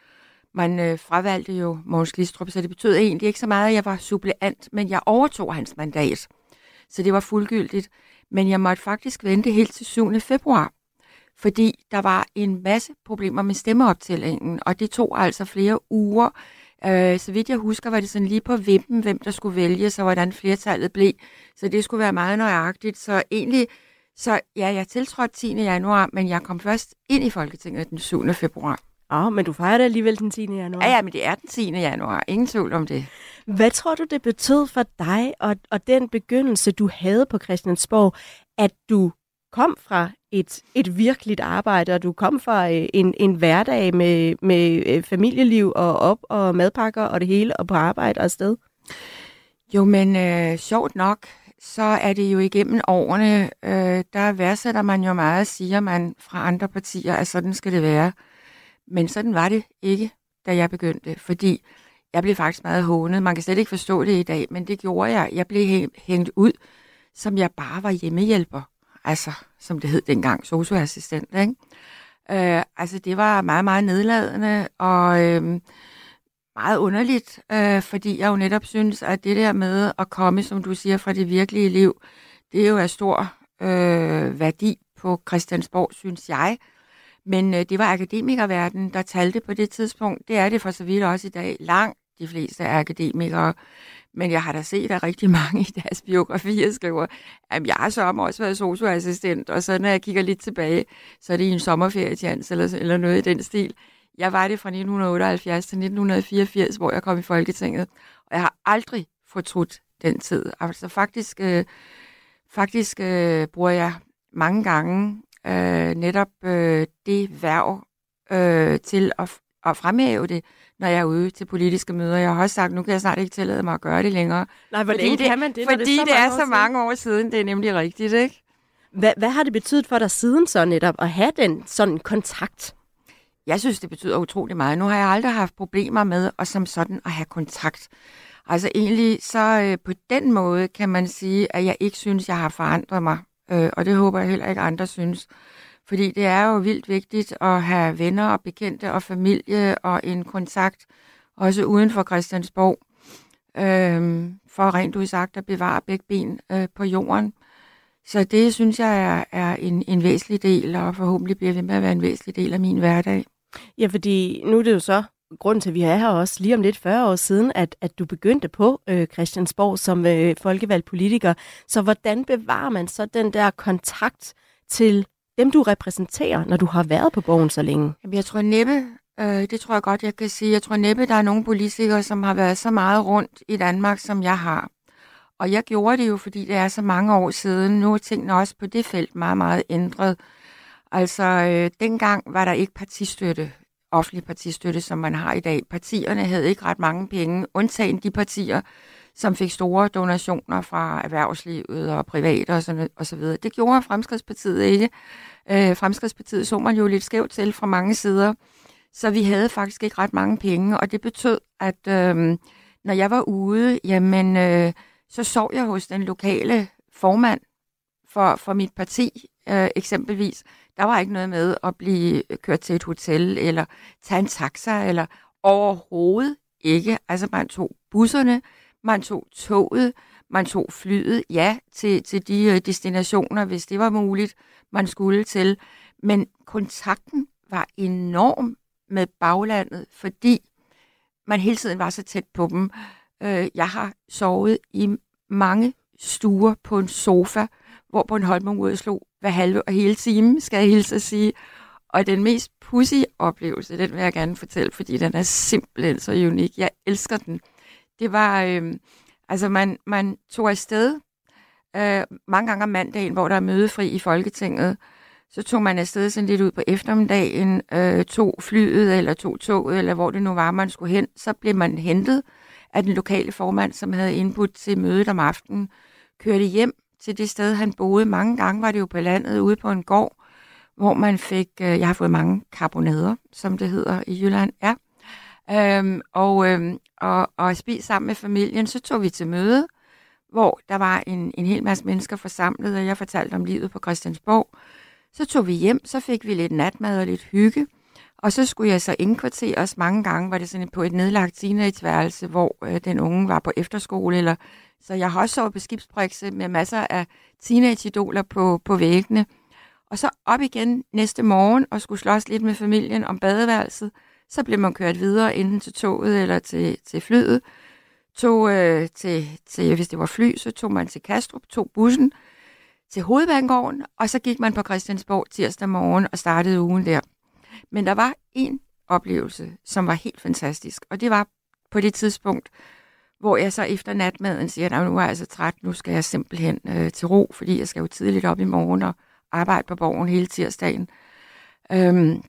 Man øh, fravalgte jo Mogens Glistrup, så det betød egentlig ikke så meget, at jeg var suppleant, men jeg overtog hans mandat. Så det var fuldgyldigt. Men jeg måtte faktisk vente helt til 7. februar, fordi der var en masse problemer med stemmeoptællingen, og det tog altså flere uger. Øh, så vidt jeg husker, var det sådan lige på vippen, hvem der skulle vælge, så hvordan flertallet blev. Så det skulle være meget nøjagtigt. Så egentlig så ja, jeg tiltrådte 10. januar, men jeg kom først ind i Folketinget den 7. februar. Åh, oh, men du fejrer det alligevel den 10. januar. Ja, ja, men det er den 10. januar. Ingen tvivl om det. Hvad tror du, det betød for dig og, og den begyndelse, du havde på Christiansborg, at du kom fra et, et virkeligt arbejde, og du kom fra øh, en, en hverdag med, med øh, familieliv og op og madpakker og det hele, og på arbejde og afsted? Jo, men øh, sjovt nok, så er det jo igennem årene, øh, der værdsætter man jo meget, siger man fra andre partier, at sådan skal det være. Men sådan var det ikke, da jeg begyndte, fordi jeg blev faktisk meget hånet. Man kan slet ikke forstå det i dag, men det gjorde jeg. Jeg blev hængt ud, som jeg bare var hjemmehjælper. Altså, som det hed dengang, socioassistent, ikke? Øh, altså, det var meget, meget nedladende, og... Øh, meget underligt, øh, fordi jeg jo netop synes, at det der med at komme, som du siger, fra det virkelige liv, det er jo af stor øh, værdi på Christiansborg, synes jeg. Men øh, det var akademikerverdenen, der talte på det tidspunkt. Det er det for så vidt også i dag. Langt de fleste er akademikere. Men jeg har da set, at rigtig mange i deres biografier skriver, at jeg har så også været socioassistent, og så når jeg kigger lidt tilbage, så er det i en sommerferietjans eller, eller noget i den stil. Jeg var det fra 1978 til 1984, hvor jeg kom i Folketinget, og jeg har aldrig fortrudt den tid. Altså faktisk, øh, faktisk øh, bruger jeg mange gange øh, netop øh, det værv øh, til at, at fremhæve det, når jeg er ude til politiske møder. Jeg har også sagt, nu kan jeg snart ikke tillade mig at gøre det længere. Nej, hvor længe det, kan man det? Fordi det, er så, det er så mange år siden, det er nemlig rigtigt, ikke? Hvad, hvad har det betydet for dig siden så netop at have den sådan kontakt? Jeg synes, det betyder utrolig meget. Nu har jeg aldrig haft problemer med at som sådan at have kontakt. Altså egentlig, så øh, på den måde kan man sige, at jeg ikke synes, jeg har forandret mig. Øh, og det håber jeg heller ikke andre synes. Fordi det er jo vildt vigtigt at have venner og bekendte og familie og en kontakt, også uden for Christiansborg, øh, for rent ud sagt at bevare begge ben øh, på jorden. Så det synes jeg er, er en, en væsentlig del, og forhåbentlig bliver det med at være en væsentlig del af min hverdag. Ja, fordi nu er det jo så grund til, at vi er her også lige om lidt 40 år siden, at, at du begyndte på øh, Christiansborg som øh, folkevalgt politiker. Så hvordan bevarer man så den der kontakt til dem, du repræsenterer, når du har været på borgen så længe? Jamen, jeg tror næppe, øh, det tror jeg godt, jeg kan sige, jeg tror næppe, der er nogle politikere, som har været så meget rundt i Danmark, som jeg har. Og jeg gjorde det jo, fordi det er så mange år siden. Nu er tingene også på det felt meget, meget ændret. Altså, øh, dengang var der ikke partistøtte, offentlig partistøtte, som man har i dag. Partierne havde ikke ret mange penge, undtagen de partier, som fik store donationer fra erhvervslivet og private og, sådan, og så videre. Det gjorde Fremskridspartiet ikke. Øh, Fremskridspartiet så man jo lidt skævt til fra mange sider, så vi havde faktisk ikke ret mange penge, og det betød, at øh, når jeg var ude, jamen, øh, så sov jeg hos den lokale formand for, for mit parti, øh, eksempelvis. Der var ikke noget med at blive kørt til et hotel, eller tage en taxa, eller overhovedet ikke. Altså, man tog busserne, man tog toget, man tog flyet, ja, til, til de øh, destinationer, hvis det var muligt, man skulle til. Men kontakten var enorm med baglandet, fordi man hele tiden var så tæt på dem. Øh, jeg har sovet i mange stuer på en sofa, hvor på en slog hver halve og hele time, skal jeg hilse at sige. Og den mest pussy oplevelse, den vil jeg gerne fortælle, fordi den er simpelthen så unik. Jeg elsker den. Det var, øh, altså man, man tog afsted øh, mange gange om mandagen, hvor der er mødefri i Folketinget. Så tog man afsted sådan lidt ud på eftermiddagen, øh, tog flyet eller tog toget, eller hvor det nu var, man skulle hen. Så blev man hentet af den lokale formand, som havde indbudt til mødet om aftenen, kørte hjem til det sted, han boede. Mange gange var det jo på landet ude på en gård, hvor man fik, øh, jeg har fået mange karbonader, som det hedder i Jylland, ja. Øhm, og, øhm, og, og spise sammen med familien. Så tog vi til møde, hvor der var en, en hel masse mennesker forsamlet, og jeg fortalte om livet på Christiansborg. Så tog vi hjem, så fik vi lidt natmad og lidt hygge. Og så skulle jeg så indkvarteres mange gange, var det sådan på et nedlagt teenageværelse, hvor øh, den unge var på efterskole. Eller, så jeg har også sovet på skibsbrikse med masser af teenageidoler på, på væggene. Og så op igen næste morgen og skulle slås lidt med familien om badeværelset. Så blev man kørt videre enten til toget eller til, til flyet. Tog øh, til, til, hvis det var fly, så tog man til Kastrup, tog bussen til Hovedbanegården, og så gik man på Christiansborg tirsdag morgen og startede ugen der. Men der var en oplevelse, som var helt fantastisk, og det var på det tidspunkt, hvor jeg så efter natmaden siger, at nu er jeg så træt, nu skal jeg simpelthen øh, til ro, fordi jeg skal jo tidligt op i morgen og arbejde på borgen hele tirsdagen. Øhm,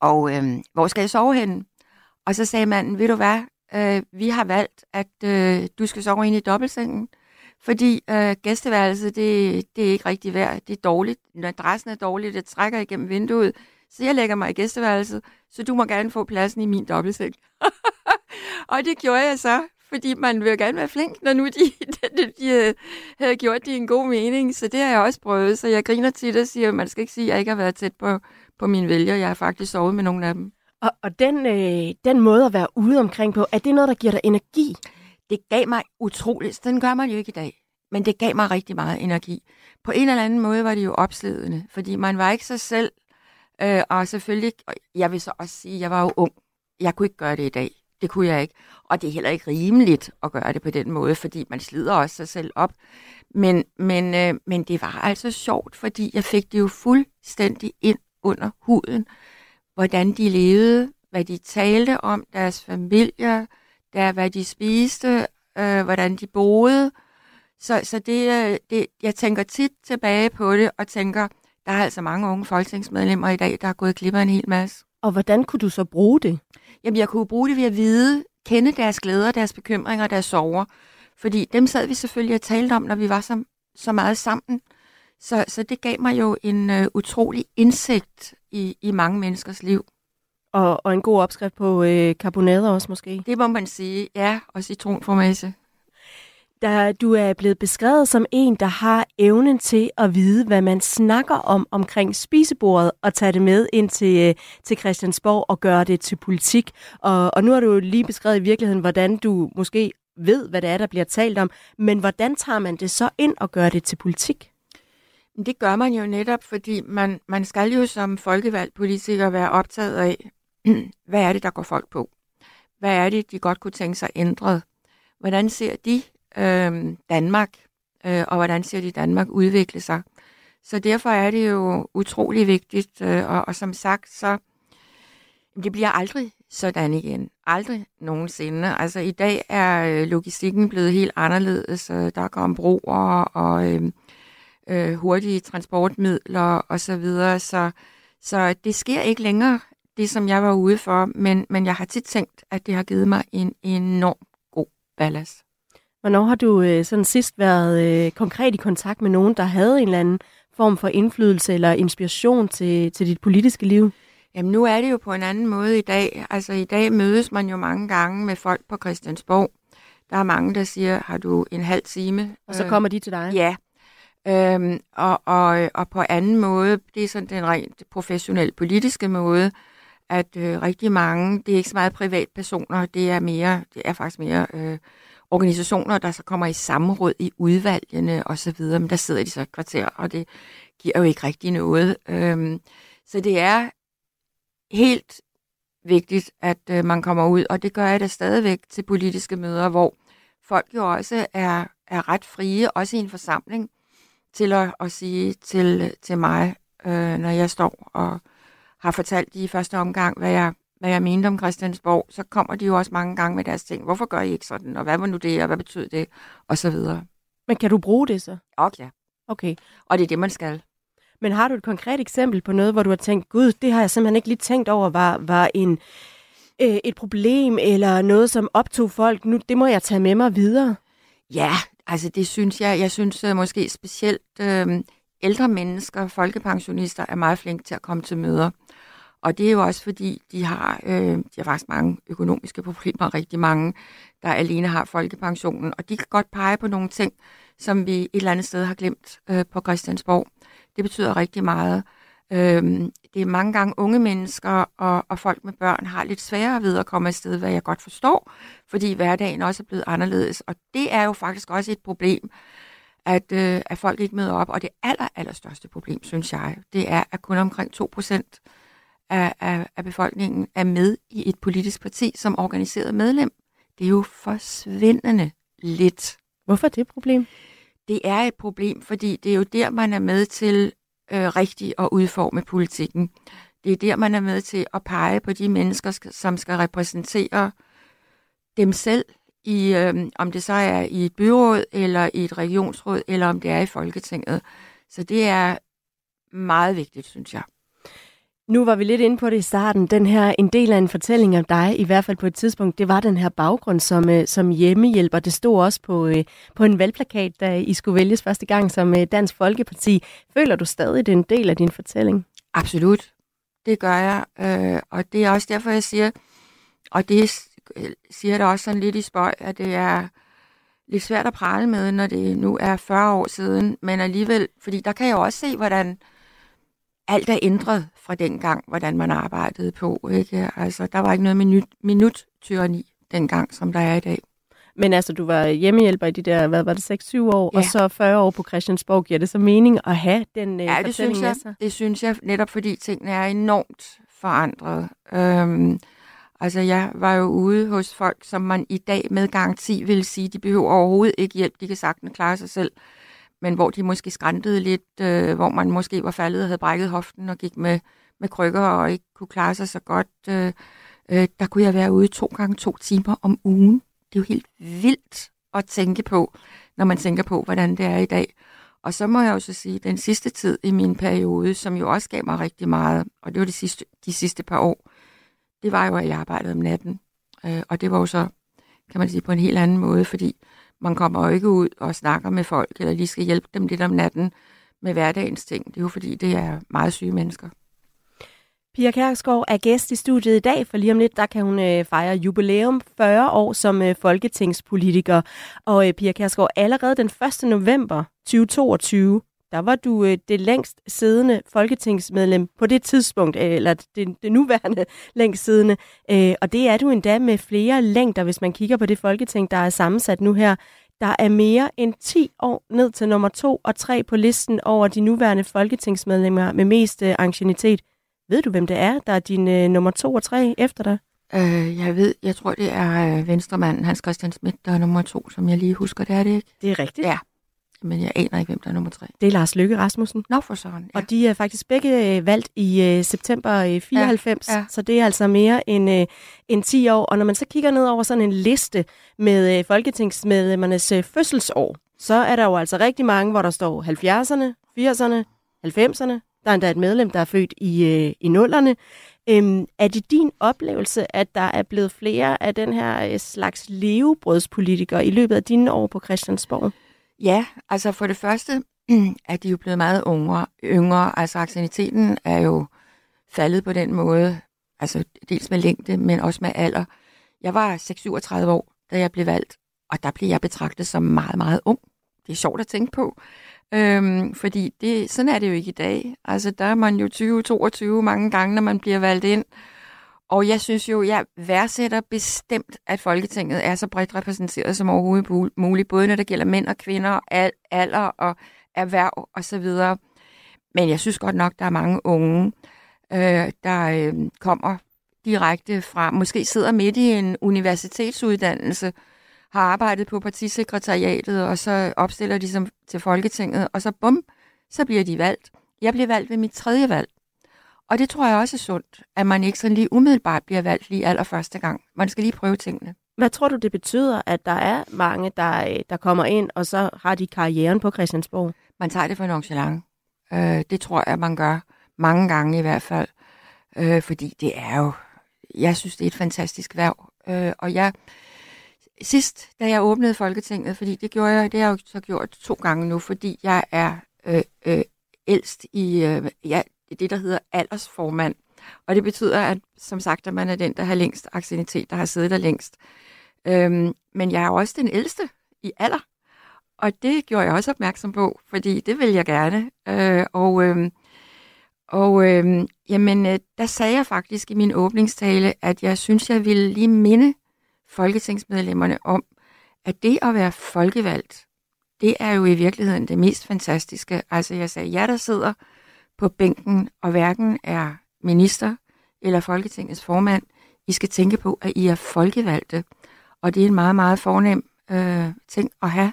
og øhm, hvor skal jeg sove henne? Og så sagde manden, ved du hvad, øh, vi har valgt, at øh, du skal sove inde i dobbeltsengen, fordi øh, gæsteværelset, det, det er ikke rigtig værd. Det er dårligt. Når adressen er dårlig, det trækker igennem vinduet. Så jeg lægger mig i gæsteværelset, så du må gerne få pladsen i min dobbeltseng. og det gjorde jeg så, fordi man vil gerne være flink, når nu de, de, de øh, havde gjort det i en god mening. Så det har jeg også prøvet, så jeg griner til det og siger, at man skal ikke sige, at jeg ikke har været tæt på, på mine vælger. Jeg har faktisk sovet med nogle af dem. Og, og den, øh, den måde at være ude omkring på, er det noget, der giver dig energi? Det gav mig utroligt. Den gør man jo ikke i dag. Men det gav mig rigtig meget energi. På en eller anden måde var det jo opslidende, fordi man var ikke sig selv. Øh, og selvfølgelig, jeg vil så også sige, at jeg var jo ung. Jeg kunne ikke gøre det i dag. Det kunne jeg ikke. Og det er heller ikke rimeligt at gøre det på den måde, fordi man slider også sig selv op. Men, men, øh, men det var altså sjovt, fordi jeg fik det jo fuldstændig ind under huden, hvordan de levede, hvad de talte om, deres familier, der, hvad de spiste, øh, hvordan de boede. Så, så det, øh, det, jeg tænker tit tilbage på det, og tænker, der er altså mange unge folketingsmedlemmer i dag, der har gået glip af en hel masse. Og hvordan kunne du så bruge det? Jamen, jeg kunne bruge det ved at vide, kende deres glæder, deres bekymringer, deres sorger. Fordi dem sad vi selvfølgelig og talte om, når vi var så, så meget sammen. Så, så det gav mig jo en uh, utrolig indsigt i, i mange menneskers liv. Og, og en god opskrift på øh, karbonader også måske? Det må man sige, ja, og citronformage. Der, du er blevet beskrevet som en, der har evnen til at vide, hvad man snakker om omkring spisebordet, og tage det med ind til, øh, til Christiansborg og gøre det til politik. Og, og nu har du lige beskrevet i virkeligheden, hvordan du måske ved, hvad det er, der bliver talt om. Men hvordan tager man det så ind og gør det til politik? Det gør man jo netop, fordi man, man skal jo som folkevalgt politiker være optaget af, hvad er det, der går folk på? Hvad er det, de godt kunne tænke sig ændret? Hvordan ser de øh, Danmark, øh, og hvordan ser de Danmark udvikle sig? Så derfor er det jo utrolig vigtigt, øh, og, og som sagt, så det bliver aldrig sådan igen. Aldrig nogensinde. Altså i dag er øh, logistikken blevet helt anderledes. Øh, der kommer broer og øh, øh, hurtige transportmidler osv. Så, videre. så så det sker ikke længere, det som jeg var ude for, men, men jeg har tit tænkt, at det har givet mig en enorm god ballast. Hvornår har du øh, sådan sidst været øh, konkret i kontakt med nogen, der havde en eller anden form for indflydelse eller inspiration til, til dit politiske liv? Jamen nu er det jo på en anden måde i dag. Altså i dag mødes man jo mange gange med folk på Christiansborg. Der er mange, der siger, har du en halv time? Og så kommer de til dig? Ja. Øhm, og, og, og på anden måde, det er sådan den rent professionelle politiske måde, at øh, rigtig mange, det er ikke så meget privatpersoner, det er mere, det er faktisk mere øh, organisationer, der så kommer i samråd i udvalgene og så videre, men der sidder de så et kvarter, og det giver jo ikke rigtig noget. Øhm, så det er helt vigtigt, at øh, man kommer ud, og det gør jeg da stadigvæk til politiske møder, hvor folk jo også er, er ret frie, også i en forsamling, til at, at sige til, til mig, øh, når jeg står og har fortalt i første omgang, hvad jeg, hvad jeg mente om Christiansborg, så kommer de jo også mange gange med deres ting. Hvorfor gør I ikke sådan? Og hvad var nu det? Og hvad betyder det? Og så videre. Men kan du bruge det så? Okay, ja. Okay. Og det er det, man skal. Men har du et konkret eksempel på noget, hvor du har tænkt, gud, det har jeg simpelthen ikke lige tænkt over, var, var en, øh, et problem, eller noget, som optog folk, nu det må jeg tage med mig videre? Ja, altså det synes jeg. Jeg synes uh, måske specielt øh, ældre mennesker, folkepensionister, er meget flinke til at komme til møder. Og det er jo også fordi, de har, øh, de har faktisk mange økonomiske problemer, rigtig mange, der alene har folkepensionen. Og de kan godt pege på nogle ting, som vi et eller andet sted har glemt øh, på Christiansborg. Det betyder rigtig meget. Øh, det er mange gange unge mennesker og, og folk med børn har lidt sværere ved at komme afsted, hvad jeg godt forstår, fordi hverdagen også er blevet anderledes. Og det er jo faktisk også et problem, at, øh, at folk ikke møder op. Og det aller, allerstørste problem, synes jeg, det er, at kun omkring 2 procent af, af, af befolkningen er med i et politisk parti som organiseret medlem. Det er jo forsvindende lidt. Hvorfor er det et problem? Det er et problem, fordi det er jo der, man er med til øh, rigtigt at udforme politikken. Det er der, man er med til at pege på de mennesker, som skal repræsentere dem selv, i, øh, om det så er i et byråd, eller i et regionsråd, eller om det er i Folketinget. Så det er meget vigtigt, synes jeg. Nu var vi lidt inde på det i starten. Den her, en del af en fortælling om dig, i hvert fald på et tidspunkt, det var den her baggrund som, øh, som hjemmehjælper. Det stod også på, øh, på en valgplakat, da I skulle vælges første gang som øh, Dansk Folkeparti. Føler du stadig, det er en del af din fortælling? Absolut. Det gør jeg. Øh, og det er også derfor, jeg siger, og det siger der også sådan lidt i spøj, at det er lidt svært at prale med, når det nu er 40 år siden, men alligevel, fordi der kan jeg også se, hvordan alt er ændret fra den gang, hvordan man arbejdede på. Ikke? Altså, der var ikke noget minut, minut-tyranni dengang, som der er i dag. Men altså, du var hjemmehjælper i de der, hvad var det, 6-7 år, ja. og så 40 år på Christiansborg. Giver det så mening at have den øh, ja, det synes jeg, det synes jeg, netop fordi tingene er enormt forandret. Øhm, altså, jeg var jo ude hos folk, som man i dag med garanti vil sige, de behøver overhovedet ikke hjælp, de kan sagtens klare sig selv men hvor de måske skræntede lidt, øh, hvor man måske var faldet og havde brækket hoften og gik med, med krykker og ikke kunne klare sig så godt. Øh, øh, der kunne jeg være ude to gange to timer om ugen. Det er jo helt vildt at tænke på, når man tænker på, hvordan det er i dag. Og så må jeg jo så sige, den sidste tid i min periode, som jo også gav mig rigtig meget, og det var de sidste, de sidste par år, det var jo, at jeg arbejdede om natten. Øh, og det var jo så, kan man sige, på en helt anden måde, fordi man kommer jo ikke ud og snakker med folk, eller lige skal hjælpe dem lidt om natten med hverdagens ting. Det er jo fordi, det er meget syge mennesker. Pia Kærsgaard er gæst i studiet i dag, for lige om lidt, der kan hun øh, fejre jubilæum 40 år som øh, folketingspolitiker. Og øh, Pia Kærsgaard, allerede den 1. november 2022, der var du øh, det længst siddende folketingsmedlem på det tidspunkt, øh, eller det, det nuværende længst siddende. Øh, og det er du endda med flere længder, hvis man kigger på det folketing, der er sammensat nu her. Der er mere end 10 år ned til nummer 2 og 3 på listen over de nuværende folketingsmedlemmer med mest øh, ancienitet. Ved du, hvem det er, der er din øh, nummer 2 og 3 efter dig? Øh, jeg ved, jeg tror, det er øh, venstremanden Hans Christian Schmidt, der er nummer 2, som jeg lige husker. Det er det ikke? Det er rigtigt. Ja. Men jeg aner ikke, hvem der er nummer tre. Det er Lars Løkke Rasmussen. Nå for sådan, ja. Og de er faktisk begge øh, valgt i øh, september øh, 94, ja, ja. så det er altså mere end, øh, end 10 år. Og når man så kigger ned over sådan en liste med øh, folketingsmedlemmernes øh, fødselsår, så er der jo altså rigtig mange, hvor der står 70'erne, 80'erne, 90'erne. Der er endda et medlem, der er født i, øh, i nullerne. Øhm, er det din oplevelse, at der er blevet flere af den her øh, slags levebrødspolitikere i løbet af dine år på Christiansborg? Ja, altså for det første er de jo blevet meget yngre. yngre. Altså aktiviteten er jo faldet på den måde, altså dels med længde, men også med alder. Jeg var 6-37 år, da jeg blev valgt, og der blev jeg betragtet som meget, meget ung. Det er sjovt at tænke på, øhm, fordi det, sådan er det jo ikke i dag. Altså der er man jo 20-22 mange gange, når man bliver valgt ind, og jeg synes jo, jeg værdsætter bestemt, at Folketinget er så bredt repræsenteret som overhovedet muligt, både når det gælder mænd og kvinder, al, alder og erhverv osv. Men jeg synes godt nok, der er mange unge, øh, der øh, kommer direkte fra, måske sidder midt i en universitetsuddannelse, har arbejdet på partisekretariatet, og så opstiller de som til Folketinget, og så bum, så bliver de valgt. Jeg blev valgt ved mit tredje valg. Og det tror jeg også er sundt, at man ikke sådan lige umiddelbart bliver valgt lige allerførste gang. Man skal lige prøve tingene. Hvad tror du, det betyder, at der er mange, der, der kommer ind, og så har de karrieren på Christiansborg? Man tager det for nonchalant. Øh, det tror jeg, man gør mange gange i hvert fald. Øh, fordi det er jo, jeg synes, det er et fantastisk værv. Øh, og jeg, sidst, da jeg åbnede Folketinget, fordi det gjorde jeg, det har jeg jo så gjort to gange nu, fordi jeg er øh, øh, ældst i, øh, ja, det, der hedder aldersformand. Og det betyder, at som sagt, at man er den, der har længst aktivitet, der har siddet der længst. Øhm, men jeg er også den ældste i alder. Og det gjorde jeg også opmærksom på, fordi det vil jeg gerne. Øh, og øh, og øh, jamen, øh, der sagde jeg faktisk i min åbningstale, at jeg synes, jeg ville lige minde folketingsmedlemmerne om, at det at være folkevalgt, det er jo i virkeligheden det mest fantastiske. Altså jeg sagde, jer der sidder på bænken og hverken er minister eller Folketingets formand. I skal tænke på, at I er folkevalgte, og det er en meget, meget fornem øh, ting at have.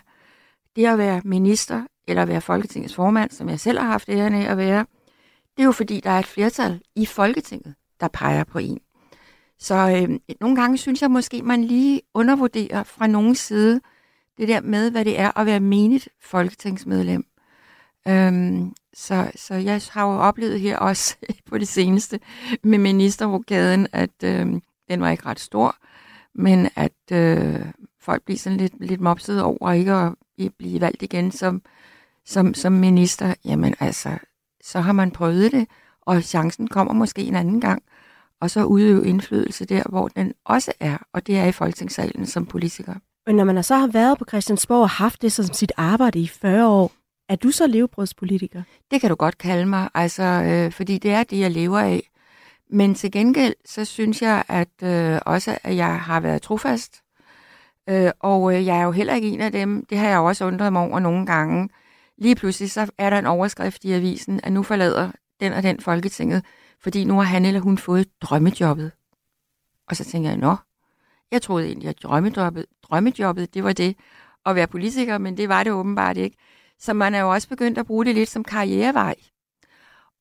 Det at være minister eller være Folketingets formand, som jeg selv har haft æren af at være, det er jo fordi, der er et flertal i Folketinget, der peger på en. Så øh, nogle gange synes jeg måske, man lige undervurderer fra nogen side det der med, hvad det er at være menigt folketingsmedlem. Øhm, så, så jeg har jo oplevet her også på det seneste med ministerrokaden, at øh, den var ikke ret stor, men at øh, folk bliver sådan lidt, lidt mopset over ikke at blive valgt igen som, som, som minister. Jamen altså, så har man prøvet det, og chancen kommer måske en anden gang, og så udøve indflydelse der, hvor den også er, og det er i folketingssalen som politiker. Men når man så har været på Christiansborg og haft det som sit arbejde i 40 år, er du så levebrødspolitiker? Det kan du godt kalde mig, altså, øh, fordi det er det, jeg lever af. Men til gengæld, så synes jeg at øh, også, at jeg har været trofast. Øh, og øh, jeg er jo heller ikke en af dem, det har jeg også undret mig over nogle gange. Lige pludselig så er der en overskrift i avisen, at nu forlader den og den Folketinget, fordi nu har han eller hun fået drømmejobbet. Og så tænker jeg, nå, jeg troede egentlig, at drømmejobbet, drømmejobbet det var det at være politiker, men det var det åbenbart ikke. Så man er jo også begyndt at bruge det lidt som karrierevej.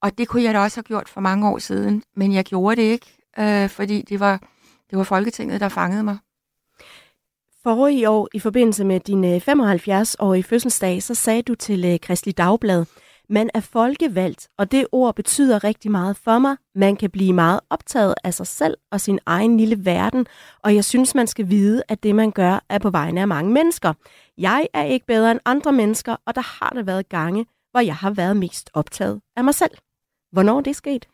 Og det kunne jeg da også have gjort for mange år siden, men jeg gjorde det ikke, øh, fordi det var, det var Folketinget, der fangede mig. Forrige år, i forbindelse med din øh, 75-årige fødselsdag, så sagde du til øh, Kristelig Dagblad, man er folkevalgt, og det ord betyder rigtig meget for mig. Man kan blive meget optaget af sig selv og sin egen lille verden, og jeg synes, man skal vide, at det, man gør, er på vegne af mange mennesker. Jeg er ikke bedre end andre mennesker, og der har der været gange, hvor jeg har været mest optaget af mig selv. Hvornår er det sket?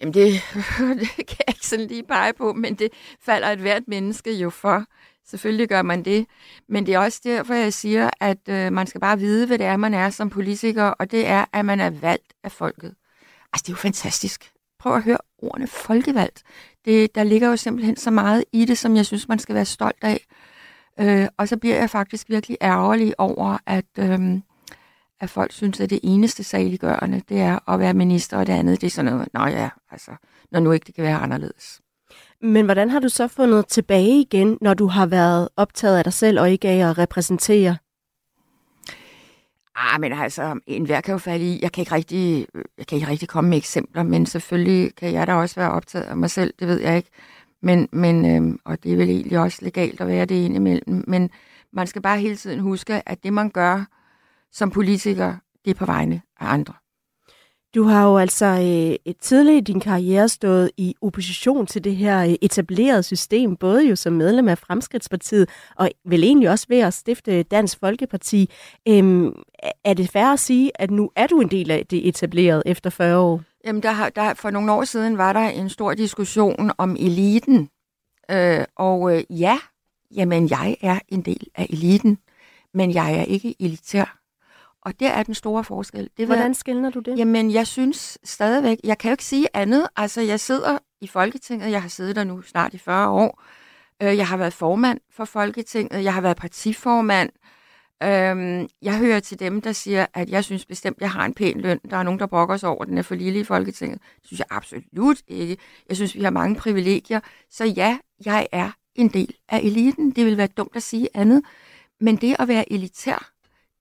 Jamen det, det kan jeg ikke sådan lige pege på, men det falder et hvert menneske jo for. Selvfølgelig gør man det. Men det er også derfor, jeg siger, at øh, man skal bare vide, hvad det er, man er som politiker, og det er, at man er valgt af folket. Altså, det er jo fantastisk. Prøv at høre ordene folkevalgt. Det, der ligger jo simpelthen så meget i det, som jeg synes, man skal være stolt af. Øh, og så bliver jeg faktisk virkelig ærgerlig over, at, øh, at folk synes, at det eneste saliggørende, det er at være minister, og det andet, det er sådan noget, nå ja, altså, når nu ikke det kan være anderledes. Men hvordan har du så fundet tilbage igen, når du har været optaget af dig selv og ikke af at repræsentere? Ah, men altså, enhver kan jo falde i. Jeg kan, ikke rigtig, jeg kan ikke rigtig komme med eksempler, men selvfølgelig kan jeg da også være optaget af mig selv, det ved jeg ikke. Men, men øhm, og det er vel egentlig også legalt at være det indimellem. Men man skal bare hele tiden huske, at det man gør som politiker, det er på vegne af andre. Du har jo altså øh, et tidligt i din karriere stået i opposition til det her øh, etablerede system, både jo som medlem af Fremskridtspartiet, og vel egentlig også ved at stifte Dansk Folkeparti. Øhm, er det fair at sige, at nu er du en del af det etablerede efter 40 år? Jamen, der, har, der, for nogle år siden var der en stor diskussion om eliten. Øh, og øh, ja, jamen jeg er en del af eliten, men jeg er ikke elitær. Og det er den store forskel. Det Hvordan skældner du det? Jamen, jeg synes stadigvæk, jeg kan jo ikke sige andet. Altså, jeg sidder i Folketinget, jeg har siddet der nu snart i 40 år. Øh, jeg har været formand for Folketinget, jeg har været partiformand. Øhm, jeg hører til dem, der siger, at jeg synes bestemt, jeg har en pæn løn. Der er nogen, der brokker sig over, at den er for lille i Folketinget. Det synes jeg absolut ikke. Jeg synes, vi har mange privilegier. Så ja, jeg er en del af eliten. Det vil være dumt at sige andet. Men det at være elitær,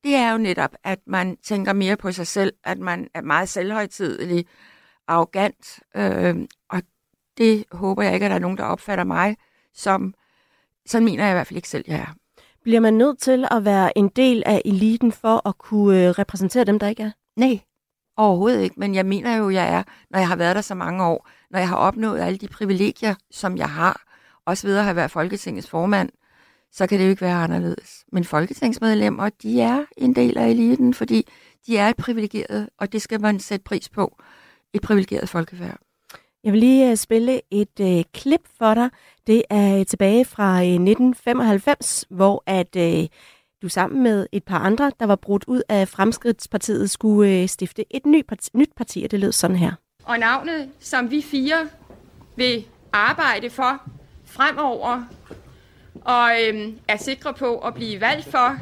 det er jo netop, at man tænker mere på sig selv, at man er meget selvhøjtidelig, arrogant, øh, og det håber jeg ikke, at der er nogen, der opfatter mig som, sådan mener jeg i hvert fald ikke selv, jeg er. Bliver man nødt til at være en del af eliten for at kunne øh, repræsentere dem, der ikke er? Nej, overhovedet ikke, men jeg mener jo, jeg er, når jeg har været der så mange år, når jeg har opnået alle de privilegier, som jeg har, også ved at have været Folketingets formand, så kan det jo ikke være anderledes. Men folketingsmedlemmer, de er en del af eliten, fordi de er et privilegeret, og det skal man sætte pris på. Et privilegeret folkefærd. Jeg vil lige uh, spille et uh, klip for dig. Det er tilbage fra uh, 1995, hvor at uh, du sammen med et par andre, der var brudt ud af Fremskridtspartiet, skulle uh, stifte et ny parti, nyt parti, og det lød sådan her. Og navnet, som vi fire vil arbejde for fremover, og øhm, er sikre på at blive valgt for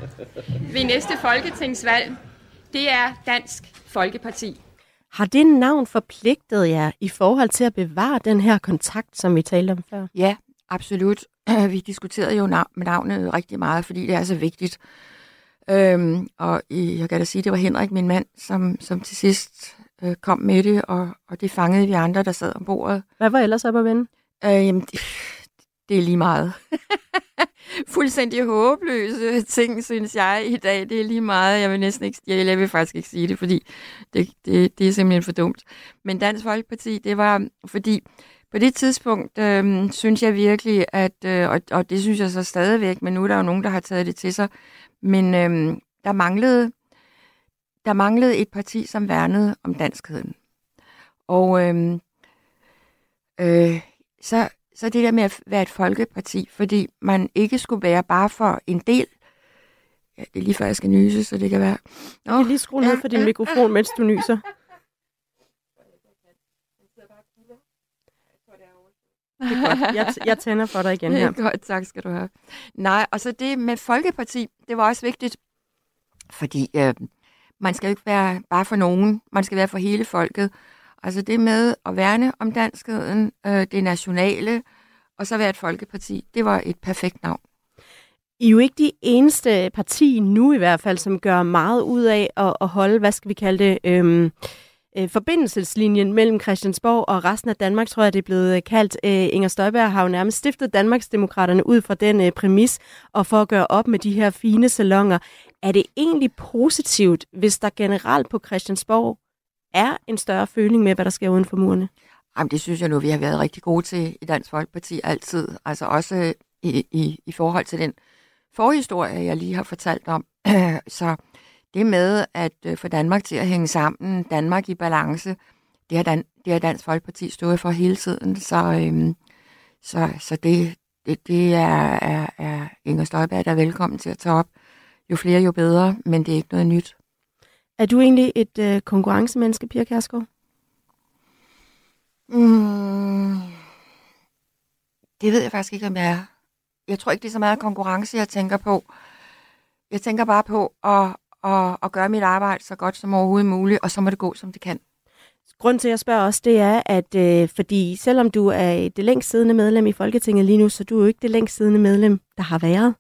ved næste folketingsvalg, det er Dansk Folkeparti. Har det navn forpligtet jer i forhold til at bevare den her kontakt, som vi talte om før? Ja, absolut. Vi diskuterede jo nav- med navnet rigtig meget, fordi det er så vigtigt. Øhm, og jeg kan da sige, at det var Henrik, min mand, som, som til sidst øh, kom med det, og, og det fangede vi andre, der sad om bordet. Hvad var ellers op at vende? Øh, jamen, det, er lige meget. fuldstændig håbløse ting, synes jeg, i dag. Det er lige meget. Jeg vil næsten ikke, jeg, jeg vil faktisk ikke sige det, fordi det, det, det er simpelthen for dumt. Men Dansk Folkeparti, det var, fordi på det tidspunkt øh, synes jeg virkelig, at, øh, og, og det synes jeg så stadigvæk, men nu er der jo nogen, der har taget det til sig, men øh, der manglede der manglede et parti, som værnede om danskheden. Og øh, øh, så så det der med at være et folkeparti, fordi man ikke skulle være bare for en del. Ja, det er lige før, jeg skal nyse, så det kan være... Nå, jeg kan lige skrue ned for din mikrofon, mens du nyser. Det er godt. Jeg, jeg tænder for dig igen her. Det er godt, tak skal du have. Nej, og så det med Folkeparti, det var også vigtigt, fordi øh, man skal ikke være bare for nogen, man skal være for hele folket. Altså det med at værne om danskheden, øh, det nationale, og så være et folkeparti, det var et perfekt navn. I er jo ikke de eneste parti nu i hvert fald, som gør meget ud af at, at holde, hvad skal vi kalde det, øhm, øh, forbindelseslinjen mellem Christiansborg og resten af Danmark, tror jeg, det er blevet øh, kaldt. Øh, Inger Støjberg har jo nærmest stiftet Danmarksdemokraterne ud fra den øh, præmis, og for at gøre op med de her fine salonger. Er det egentlig positivt, hvis der generelt på Christiansborg er en større føling med, hvad der sker uden for murene? Jamen, det synes jeg nu, vi har været rigtig gode til i Dansk Folkeparti altid. Altså også i, i, i forhold til den forhistorie, jeg lige har fortalt om. Så det med at øh, få Danmark til at hænge sammen, Danmark i balance, det har, Dan, det har Dansk Folkeparti stået for hele tiden. Så, øhm, så, så det, det, det er, er, er Inger Støjberg, der er velkommen til at tage op. Jo flere, jo bedre, men det er ikke noget nyt. Er du egentlig et øh, konkurrencemenneske, Pia Kærsgaard? Mm, det ved jeg faktisk ikke, om jeg er. Jeg tror ikke, det er så meget konkurrence, jeg tænker på. Jeg tænker bare på at, at, at gøre mit arbejde så godt som overhovedet muligt, og så må det gå, som det kan. Grunden til, at jeg spørger også, det er, at øh, fordi selvom du er det længst siddende medlem i Folketinget lige nu, så du er jo ikke det længst siddende medlem, der har været.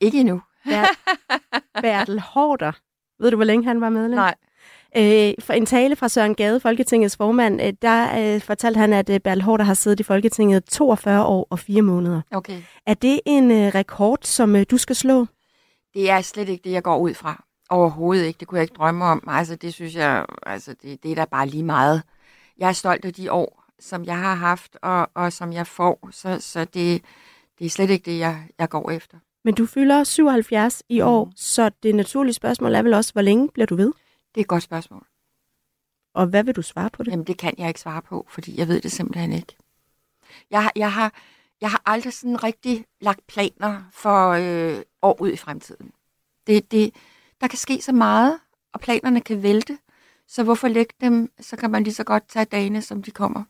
Ikke endnu. Ber- Bertel Hårder. Ved du, hvor længe han var medlem? Nej. Øh, for en tale fra Søren Gade, Folketingets formand, øh, der øh, fortalte han, at øh, Bertel Hårder har siddet i Folketinget 42 år og 4 måneder. Okay. Er det en øh, rekord, som øh, du skal slå? Det er slet ikke det, jeg går ud fra. Overhovedet ikke. Det kunne jeg ikke drømme om. Altså, det synes jeg, altså, det, det er da bare lige meget. Jeg er stolt af de år, som jeg har haft, og, og som jeg får. Så, så det, det er slet ikke det, jeg, jeg går efter. Men du fylder 77 i år, mm. så det naturlige spørgsmål er vel også, hvor længe bliver du ved? Det er et godt spørgsmål. Og hvad vil du svare på det? Jamen, det kan jeg ikke svare på, fordi jeg ved det simpelthen ikke. Jeg, har- jeg, har, jeg har aldrig sådan rigtig lagt planer for øh, år ud i fremtiden. Det, det, der kan ske så meget, og planerne kan vælte. Så hvorfor lægge dem? Så kan man lige så godt tage dagene, som de kommer.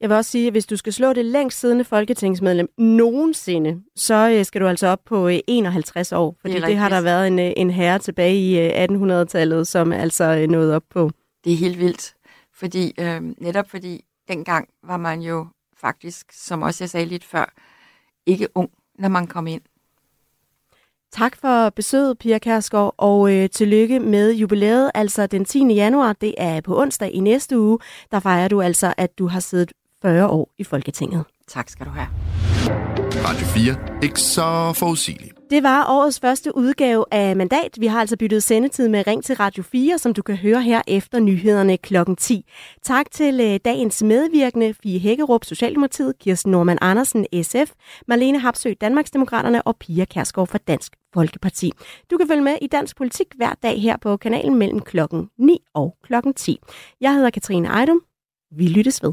Jeg vil også sige, at hvis du skal slå det længst siddende folketingsmedlem nogensinde, så øh, skal du altså op på øh, 51 år. Fordi Det det, har der været en, øh, en herre tilbage i øh, 1800-tallet, som altså øh, nåede op på. Det er helt vildt. Fordi, øh, netop fordi dengang var man jo faktisk, som også jeg sagde lidt før, ikke ung, når man kom ind. Tak for besøget, Pia Kærsgaard, og øh, tillykke med jubilæet, altså den 10. januar. Det er på onsdag i næste uge. Der fejrer du altså, at du har siddet 40 år i Folketinget. Tak skal du have. Radio 4. Ikke så forudsigeligt. Det var årets første udgave af Mandat. Vi har altså byttet sendetid med Ring til Radio 4, som du kan høre her efter nyhederne kl. 10. Tak til øh, dagens medvirkende, Fie Hækkerup, Socialdemokratiet, Kirsten Norman Andersen, SF, Marlene Hapsø, Danmarksdemokraterne og Pia Kærsgaard fra Dansk Folkeparti. Du kan følge med i dansk politik hver dag her på kanalen mellem klokken 9 og klokken 10. Jeg hedder Katrine Ejdum. Vi lyttes ved.